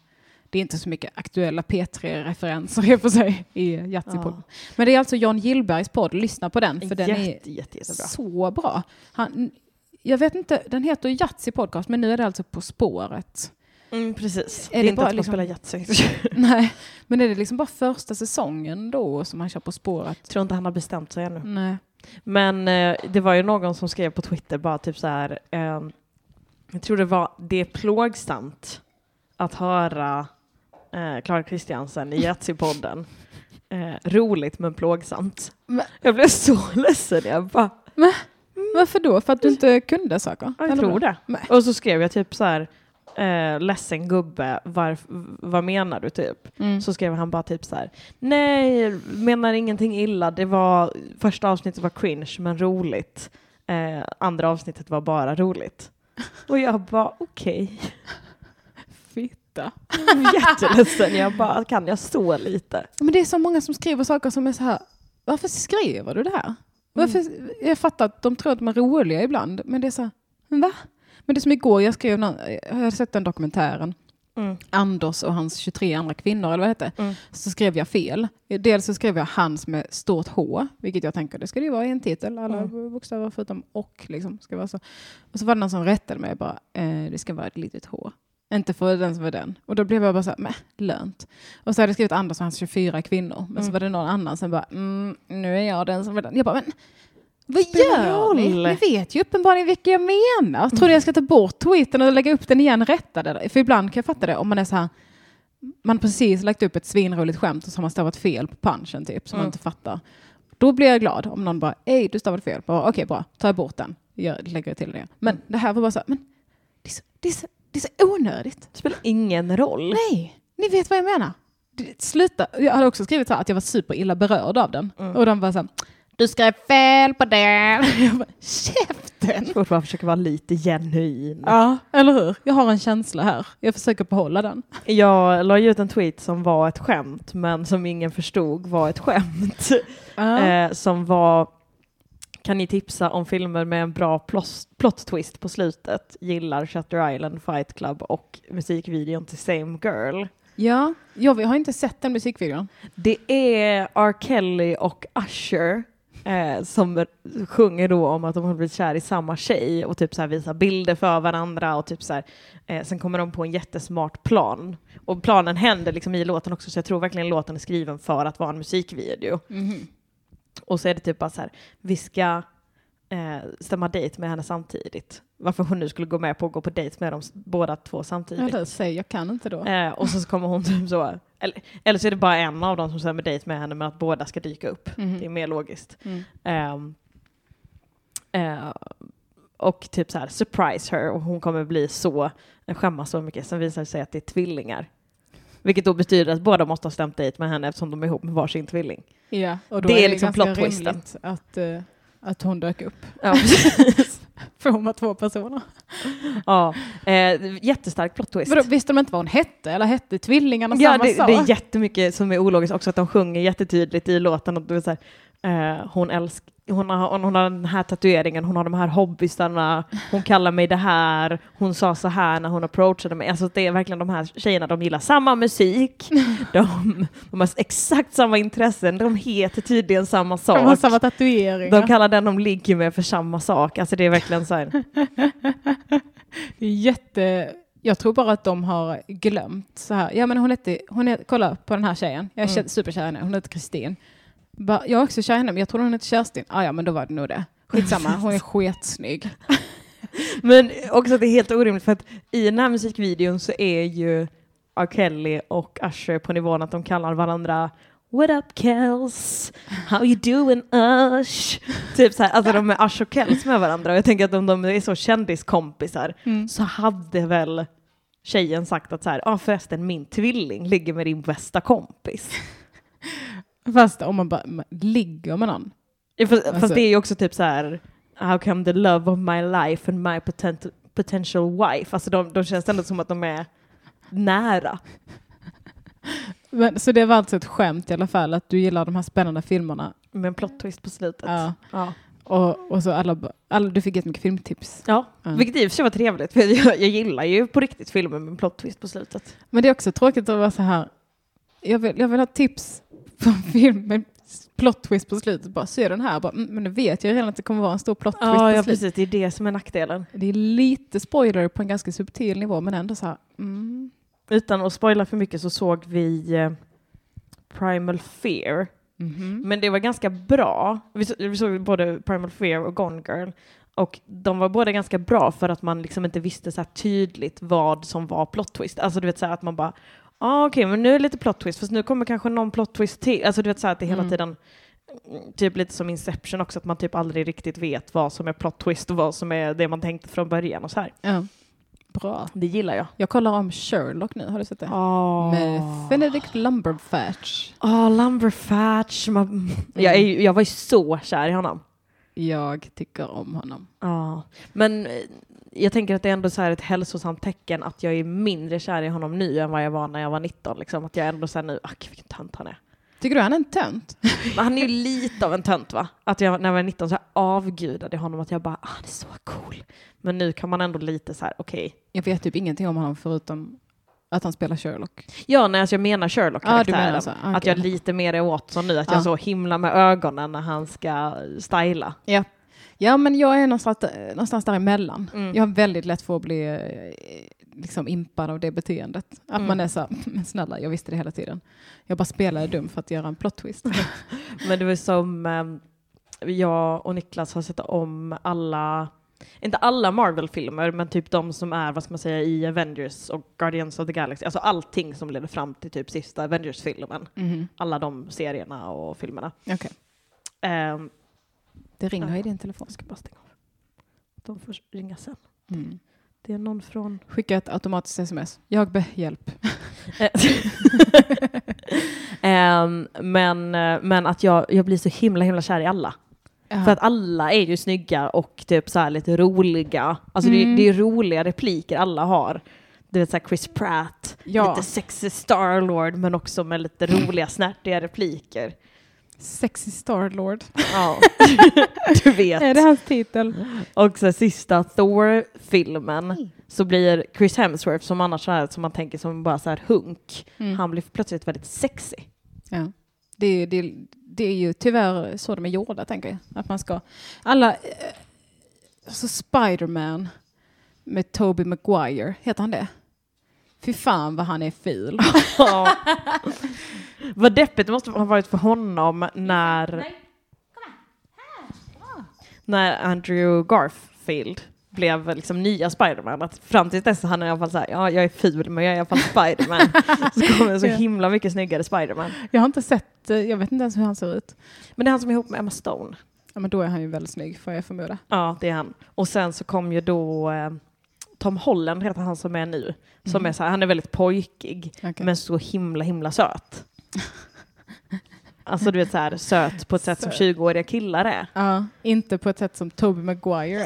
det är inte så mycket aktuella P3-referenser i och för sig i Yatzy-podden. Men det är alltså John Gillbergs podd, lyssna på den, för den är jätte, jätte, så bra. Han, jag vet inte, den heter Yatzy Podcast, men nu är det alltså På spåret. Mm, precis. Är det är det inte bara att man liksom- spelar Yatzy. Nej, men är det liksom bara första säsongen då som han kör På spåret? Jag tror inte han har bestämt sig ännu. Nej. Men eh, det var ju någon som skrev på Twitter bara typ så här. Eh, jag tror det var det är plågsamt att höra eh, Clara Kristiansen i Yatzy-podden. Eh, roligt men plågsamt. Men- Jag blev så ledsen. Jag bara, Varför då? För att du inte kunde saker? jag tror det. Nej. Och så skrev jag typ så här. Eh, ledsen gubbe, varf, vad menar du typ? Mm. Så skrev han bara typ så här. Nej, menar ingenting illa. Det var, första avsnittet var cringe men roligt. Eh, andra avsnittet var bara roligt. Och jag bara okej. Fitta. Jag var Jätteledsen. Jag bara kan jag stå lite? Men det är så många som skriver saker som är så här, varför skriver du det här? Varför? Jag fattar att de tror att de är roliga ibland, men det är så här, "Men va? Men det som igår, jag skrev, någon, jag har sett den dokumentären, Mm. Anders och hans 23 andra kvinnor, eller vad det hette, Mm. så skrev jag fel. Dels så skrev jag hans med stort H, vilket jag tänker det ska det ju vara i en titel, alla Mm. bokstäver förutom och. Liksom, ska vara så. Och så var det någon som rättade mig bara, eh, det ska vara ett litet H. Inte för den som var den. Och då blev jag bara så här, meh, lönt. Och så hade jag skrivit Anders och hans 24 kvinnor. Men så Mm. var det någon annan som bara, mm, nu är jag den som var den. Jag bara, men vad gör ni? Ni vet ju uppenbarligen vilka jag menar. Tror du jag ska ta bort tweeten och lägga upp den igen rättade? För ibland kan jag fatta det om man är så här, man precis lagt upp ett svinroligt skämt och så har man stavat fel på punchen typ, som man Mm. inte fattar. Då blir jag glad om någon bara, ej du stavade fel. Bara, Okej bra, tar jag bort den. Jag lägger till det. Men Mm. det här var bara så här, men det är så, det är så, det är så onödigt. Det spelar ingen roll. Nej, ni vet vad jag menar. Det- Sluta. Jag hade också skrivit så här att jag var super illa berörd av den. Mm. Och de var så här, du skrev fel på den. Jag bara, käften! Svårt bara försöka vara lite genuin. Ja, eller hur? Jag har en känsla här. Jag försöker behålla den. Jag la ut en tweet som var ett skämt men som ingen förstod var ett skämt. Eh, som var kan ni tipsa om filmer med en bra plot twist på slutet? Gillar Shutter Island, Fight Club och musikvideon till Same Girl. Ja, jag har inte sett den musikvideon. Det är R. Kelly och Usher eh, som sjunger då om att de har blivit kär i samma tjej och typ så här visar bilder för varandra och typ så här, eh, sen kommer de på en jättesmart plan. Och planen händer liksom i låten också så jag tror verkligen låten är skriven för att vara en musikvideo. Och så är det typ bara så här, vi ska eh, stämma dejt med henne samtidigt. Varför hon nu skulle gå med på att gå på dejt med dem båda två samtidigt. Jag säger, jag kan inte då. Eh, och så kommer hon typ så, eller, eller så är det bara en av dem som stämmer dejt med henne men att båda ska dyka upp. Mhm. Det är mer logiskt. Mm. Ehm, eh, och typ så här, surprise her och hon kommer bli så, skämmas så mycket. Sen visar det sig att det är tvillingar. Vilket då betyder att båda måste ha stämt dejt med henne eftersom de är ihop med varsin tvilling. Ja, och då Det är är det liksom plot twisten. att, eh, att hon dök upp. Ja. För hon var två personer. ja. Eh, jättestark plot twist. Vadå, visste de inte vad hon hette? Eller hette tvillingarna Ja, samma det, sak? det är jättemycket som är ologiskt också, att de sjunger jättetydligt i låten. Att du är så här, eh, hon, älsk, hon, har, hon har den här tatueringen, hon har de här hobbysarna, hon kallar mig det här, hon sa så här när hon approachade mig. Alltså det är verkligen de här tjejerna, de gillar samma musik, de, de har exakt samma intressen, de heter tydligen samma sak. de har samma tatueringar. De kallar den de ligger med för samma sak. Alltså det är verkligen så här. Det är jätte... Jag tror bara att de har glömt så här. Ja men hon hette, hon är, kolla på den här tjejen. Jag är mm. superkär i henne. Hon heter Kristin. Jag är också kär i henne men jag tror hon heter Kerstin. Ah, ja men då var det nog det. Skitsamma, hon är sketsnygg. Men också att det är helt orimligt för att i den här musikvideon så är ju R. Kelly och Usher på nivån att de kallar varandra What up Kels? How you doing Ush? Typ så här, alltså de är Ush och Kels med varandra och jag tänker att om de är så kändiskompisar Mm. så hade väl tjejen sagt att så här, ah, förresten min tvilling ligger med din bästa kompis. Fast om man bara ligger med någon. Ja, Fast, fast Alltså- det är ju också typ så här, how come the love of my life and my potent, potential wife, alltså de, de känns ändå som att de är nära. Men, så det var alltså ett skämt i alla fall att du gillar de här spännande filmerna. Med en plot twist på slutet. Ja. Ja. Och, och så alla, alla, du fick jättemycket filmtips. ja. Ja. Vilket i och för sig var trevligt, för jag, jag gillar ju på riktigt filmer med en plot twist på slutet. Men det är också tråkigt att vara så här. Jag vill, jag vill ha tips på en film med plot twist på slutet. Bara se den här. Bara, mm, men nu vet jag redan att det kommer vara en stor plot twist Ja, på ja slutet. precis, det är det som är nackdelen. Det är lite spoiler på en ganska subtil nivå men ändå så här. Mm. Utan att spoila för mycket så såg vi eh, Primal Fear. Mhm. Men det var ganska bra. Vi, så, vi såg både Primal Fear och Gone Girl. Och de var båda ganska bra för att man liksom inte visste så här tydligt vad som var plot twist. Alltså du vet så här att man bara, ah, okej men nu är det lite plot twist, fast nu kommer kanske någon plot twist till. Alltså du vet så här att det hela Mm. tiden, mm, typ lite som Inception också, att man typ aldrig riktigt vet vad som är plot twist och vad som är det man tänkte från början och så här. Ja. Bra. Det gillar jag. Jag kollar om Sherlock nu, har du sett det? Oh. Med Benedict Lumberfatch. Oh, Lumberfatch. Man, jag, är, jag var ju så kär i honom. Jag tycker om honom. Ja, men jag tänker att det är ändå så här ett hälsosamt tecken att jag är mindre kär i honom nu än vad jag var när jag var 19. Liksom. Att jag ändå säger nu, ack vilken tönt han är. Tycker du han är en tönt? Han är ju lite av en tönt va? Att jag när jag var 19 så här avgudade jag honom att jag bara, ah, han är så cool. Men nu kan man ändå lite så här, okej. Jag vet typ ingenting om honom förutom att han spelar Sherlock. Ja, nej, alltså jag menar Sherlock-karaktären. menar. Ah, Att jag lite mer är åt som nu, att Ja. jag så himla med ögonen när han ska styla. Ja. Ja, men jag är någonstans, någonstans däremellan. Mm. Jag har väldigt lätt för att bli eh, liksom impad av det beteendet. Att Mm. man är så, men snälla, jag visste det hela tiden. Jag bara spelade dum för att göra en plot twist. Men det var som ehm, jag och Niklas har sett om alla, inte alla Marvel-filmer, men typ de som är, vad ska man säga, i Avengers och Guardians of the Galaxy. Alltså allting som leder fram till typ sista Avengers-filmen. Mhm. Alla de serierna och filmerna. Okej, Ehm, det ringer Ja. i din telefon. jag ska bara stänga av. De får ringa sen. Mm. Det är någon från... Skicka ett automatiskt sms. Jag be hjälp. Ehm, men, eh, men att jag, jag blir så himla himla kär i alla. För att alla är ju snygga och typ så lite roliga. Alltså Mm. det, det är roliga repliker alla har. Du vet såhär Chris Pratt, Ja. lite sexy Starlord men också med lite roliga snärtiga repliker. Sexy Starlord. Ja, du vet. Är det hans titel? Och så sista Thor-filmen så blir Chris Hemsworth, som annars är som man tänker som bara så här hunk, Mm. han blir plötsligt väldigt sexy. Ja. Det, det, det är ju tyvärr så de är gjorda, tänker jag. Att man ska... Alla... eh, Alltså Spiderman med Tobey Maguire, heter han det? Fy fan vad han är ful. Ja. Vad deppigt det måste ha varit för honom när... När Andrew Garfield blev liksom nya Spiderman. Att fram till dess han är i alla fall såhär, ja jag är ful men jag är i alla fall Spiderman. så kommer det så himla mycket snyggare Spiderman. Jag har inte sett, eh, jag vet inte ens hur han ser ut. Men det är han som är ihop med Emma Stone. Ja, men då är han ju väldigt snygg, får jag förmoda. Ja, det är han. Och sen så kom ju då eh, Tom Holland heter han som är nu. Som är så här, han är väldigt pojkig Okej. men så himla himla söt. Alltså du vet så här söt på ett sätt som Söt. 20-åriga killar är. Ja, inte på ett sätt som Tobey Maguire.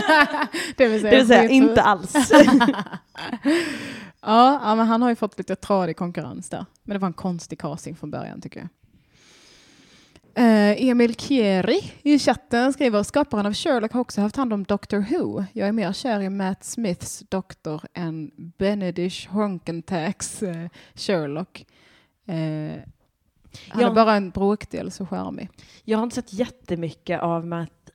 det vill säga, Det vill säga inte alls. Ja, ja, men han har ju fått lite tradig konkurrens där. Men det var en konstig casting från början tycker jag. Eh, Emil Kieri i chatten skriver skaparen av Sherlock har också haft hand om Doctor Who. Jag är mer kär i Matt Smiths doktor än Honkentaks eh, Sherlock. Eh, han Ja. är bara en bråkdel så charmig. Jag har inte sett jättemycket av Matt,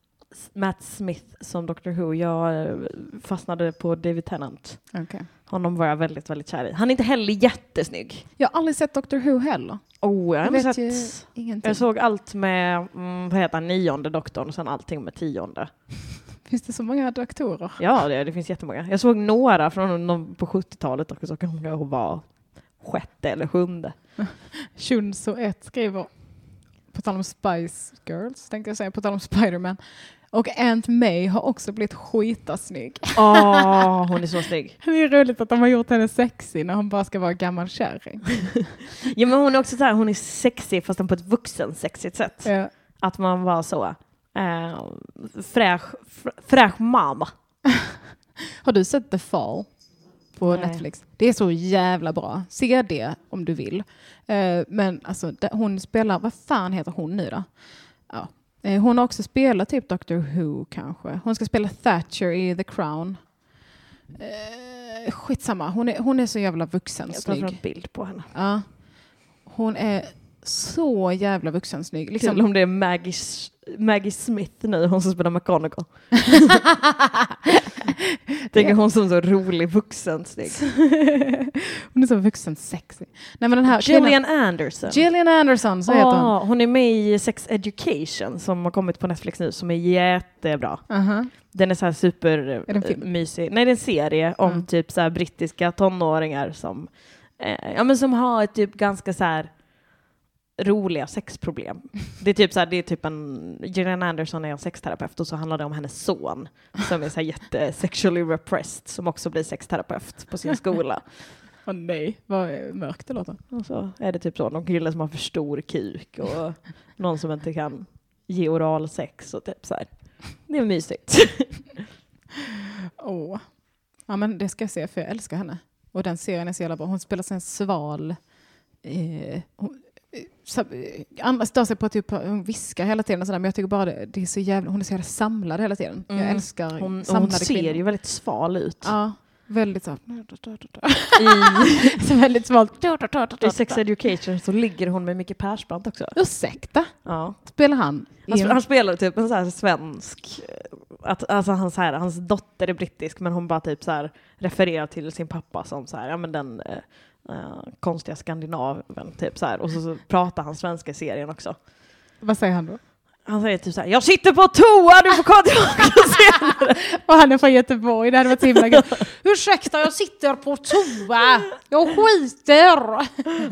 Matt Smith som Doctor Who. Jag fastnade på David Tennant. Okay. Honom var jag väldigt, väldigt kär i. Han är inte heller jättesnygg. Jag har aldrig sett Doctor Who heller. Oh, jag Jag sett... ingenting. Jag såg allt med, mm, vad heter han, nionde doktorn och sen allting med tionde. Finns det så många doktorer? Ja, det, det finns jättemånga. Jag såg några från någon på 70-talet och så kan jag vara sjätte eller sjunde. Shunso 1 skriver, på tal om Spice Girls, tänkte jag säga, på tal om Spiderman. Och Aunt May har också blivit skitasnygg. Åh, hon är så snygg. Det är roligt att de har gjort henne sexig när hon bara ska vara gammal kärring. Ja, men hon är också så här, hon är sexig fast på ett vuxensexigt sätt. Ja. Att man var så eh, fräsch, fr- fräsch mamma. Har du sett The Fall på Nej. Netflix? Det är så jävla bra. Se det om du vill. Eh, men alltså, hon spelar, vad fan heter hon nu då? Ja. Eh, hon har också spelat typ Doctor Who kanske. Hon ska spela Thatcher i The Crown. Eh, skitsamma, hon är, hon är så jävla vuxen Jag tar snygg. bild på henne. Ja. Hon är så jävla vuxen snygg. Kul Liksom, om det är Maggie, Maggie Smith nu, hon som spelar McGonagall. Tänker hon som så rolig vuxen snygg. hon är så vuxen sexig. Nej, men den här kvinnan- Gillian Anderson. Gillian Anderson, så heter hon. Hon är med i Sex Education som har kommit på Netflix nu som är jättebra. Aha. Den är så här super Är eh, mysig. Nej, det är en serie om Mm. typ så brittiska tonåringar som, eh, ja, men som har ett typ ganska så här roliga sexproblem. Det är typ så här, det är typ en, Gillian Anderson är en sexterapeut och så handlar det om hennes son som är så här jätte sexually repressed som också blir sexterapeut på sin skola. Åh nej, vad mörkt det låter. Och så är det typ så, någon kille som har för stor kuk och någon som inte kan ge oral sex och typ så här. Det är mysigt. Åh. Ja men det ska jag se för jag älskar henne. Och den serien är så jävla bra. Hon spelar sig en sval. Eh, hon, eh, eh, stör sig på typ, hon viskar hela tiden och sådär, men jag tycker bara det, det är så jävla, hon är så jävla samlad hela tiden. Jag Mm. älskar Hon, och hon samlade ser kvinnor. ju väldigt sval ut. Ja, väldigt så. I, så väldigt svalt. I Sex Education så ligger hon med Micke Persbrandt också. Ursäkta, Ja. spelar han? Han, sp- han spelar typ en så här svensk, eh, att, alltså han, så här, hans dotter är brittisk men hon bara typ så här refererar till sin pappa som så här, ja men den eh, konstiga skandinaven typ så här. Och så, så pratar han svenska i serien också. Vad säger han då? Han säger typ så här, jag sitter på toa, du får komma tillbaka senare. Och han är från Göteborg, det hade varit så himla gött. Ursäkta, jag sitter på toa. Jag skiter.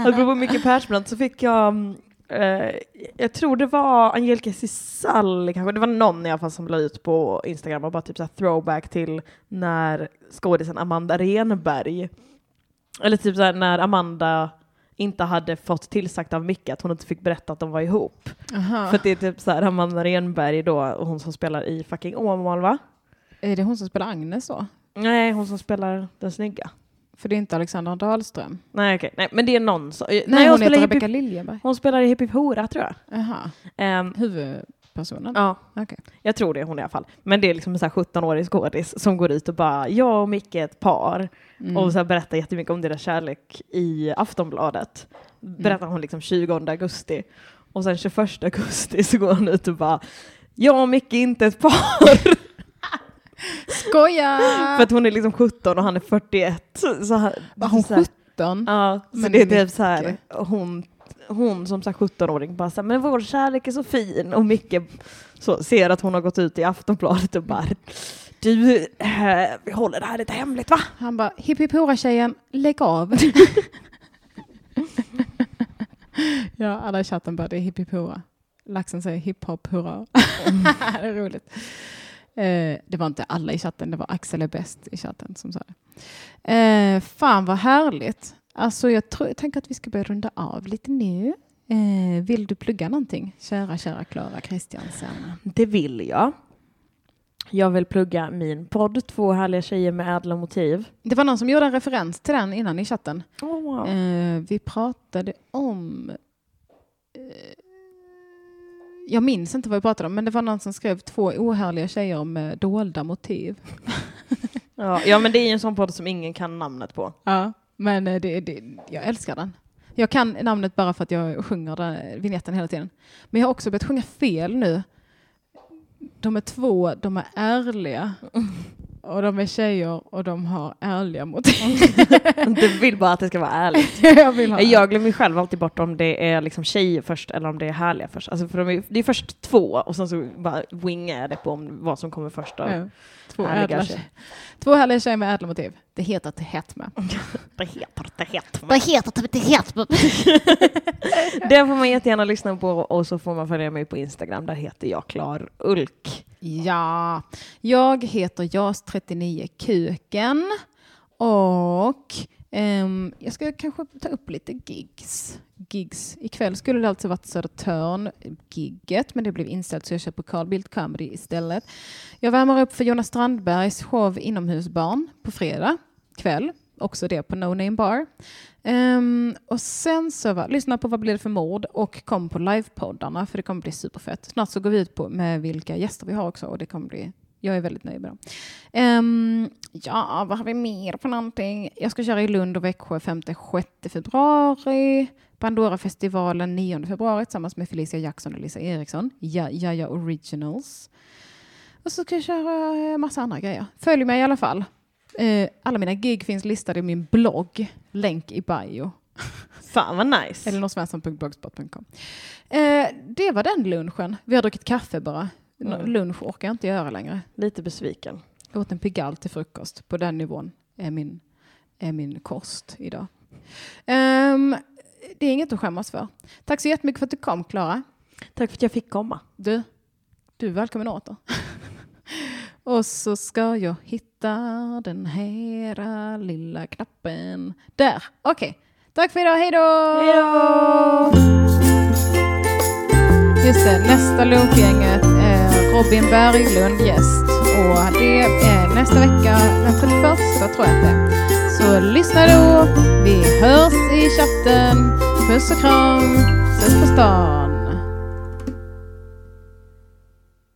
Apropå Micke Persbrandt så fick jag, mm, eh, jag tror det var Angelica Cisalli kanske, det var någon i alla fall som la ut på Instagram och bara typ så här throwback till när skådisen Amanda Renberg, eller typ så här när Amanda inte hade fått tillsagt av Micke att hon inte fick berätta att de var ihop. För att det är typ så här Amanda Renberg då, hon som spelar i fucking Åmål va? Är det hon som spelar Agnes så? Nej, hon som spelar den snygga. För det är inte Alexandra Dahlström. Nej, okej. Nej, men det är någon som... Nej, Nej, hon spelar heter Hippie- Liljeberg. Hon spelar i Hippie Hora, tror jag. Jaha. Ehm, Huvudpersonen? ja, Okej. jag tror det är hon i alla fall. Men det är liksom en sån här 17-årig skådis som går ut och bara, jag och Micke är ett par. Mm. Och så här berättar jättemycket om deras kärlek i Aftonbladet. Berättar hon liksom 20 augusti. Och sen 21 augusti så går hon ut och bara, jag och Micke är inte ett par. Skoja! För att hon är liksom 17 och han är 41. Så här, Var hon så här, 17? Ja, så Men det är typ så här, hon, hon som så här 17-åring bara så här, men vår kärlek är så fin och Micke så ser att hon har gått ut i Aftonbladet och bara du, eh, vi håller det här lite hemligt va? Han bara, hipp hipp tjejen, lägg av. ja, alla i chatten bara, det är hipp hipp hurra. Laxen säger hiphop hurra. det är roligt. Eh, det var inte alla i chatten, det var Axel är bäst i chatten som sa det. Eh, fan vad härligt. Alltså jag, tror, jag tänker att vi ska börja runda av lite nu. Eh, vill du plugga någonting? Kära, kära Klara Kristiansen. Det vill jag. Jag vill plugga min podd, Två härliga tjejer med ädla motiv. Det var någon som gjorde en referens till den innan i chatten. Oh, wow. Eh, vi pratade om... Eh, jag minns inte vad vi pratade om, men det var någon som skrev två ohärliga tjejer med dolda motiv. ja, ja, men det är ju en sån podd som ingen kan namnet på. Ja, men eh, det, det, jag älskar den. Jag kan namnet bara för att jag sjunger den, vignetten hela tiden. Men jag har också börjat sjunga fel nu. De är två, de är ärliga. Och de är tjejer och de har ärliga motiv. Du vill bara att det ska vara ärligt. jag vill ha Jag glömmer själv alltid bort om det är liksom tjejer först eller om det är härliga först. Alltså för de är, det är först två och sen så bara wingar jag det på om vad som kommer först. Då. Ja. Två, Härliga tjejer. två härliga tjejer med ädla motiv. Det heter. Det heter det heter Vad heter det? heter Det får man jättegärna lyssna på och så får man följa mig på Instagram. Där heter jag Klar Ulk. Ja, jag heter Jas39Kuken och Um, jag ska kanske ta upp lite gigs. gigs. Ikväll skulle det alltså varit Södertörn, gigget, men det blev inställt så jag kör på Carl Bildt Comedy istället. Jag värmer upp för Jonas Strandbergs show Inomhusbarn på fredag kväll, också det på No Name Bar. Um, och sen så va, lyssna på Vad blir det för mord och kom på livepoddarna för det kommer bli superfett. Snart så går vi ut på med vilka gäster vi har också och det kommer bli, jag är väldigt nöjd med dem. Ehm, ja, vad har vi mer för någonting? Jag ska köra i Lund och Växjö 5-6 februari. Pandora-festivalen 9 februari tillsammans med Felicia Jackson och Lisa Eriksson. Ja, ja, ja, Originals. Och så ska jag köra eh, massa andra grejer. Följ mig i alla fall. Eh, alla mina gig finns listade i min blogg. Länk i bio. Fan vad nice. Eleanorsvensson.blogspot.com. Eh, det var den lunchen. Vi har druckit kaffe bara. Mm. Lunch orkar jag inte göra längre. Lite besviken. Jag åt en Pigalle till frukost. På den nivån är min, är min kost idag. Ehm, det är inget att skämmas för. Tack så jättemycket för att du kom, Klara. Tack för att jag fick komma. Du, du är välkommen åter. Och så ska jag hitta den här lilla knappen. Där, okej. Tack för idag, hej då! Hej då! Just det, nästa lunchgänget är Robin Berglund gäst. Och det är nästa vecka, den 31 tror jag att det är. Så lyssna då. Vi hörs i chatten. Puss och kram. Ses på stan.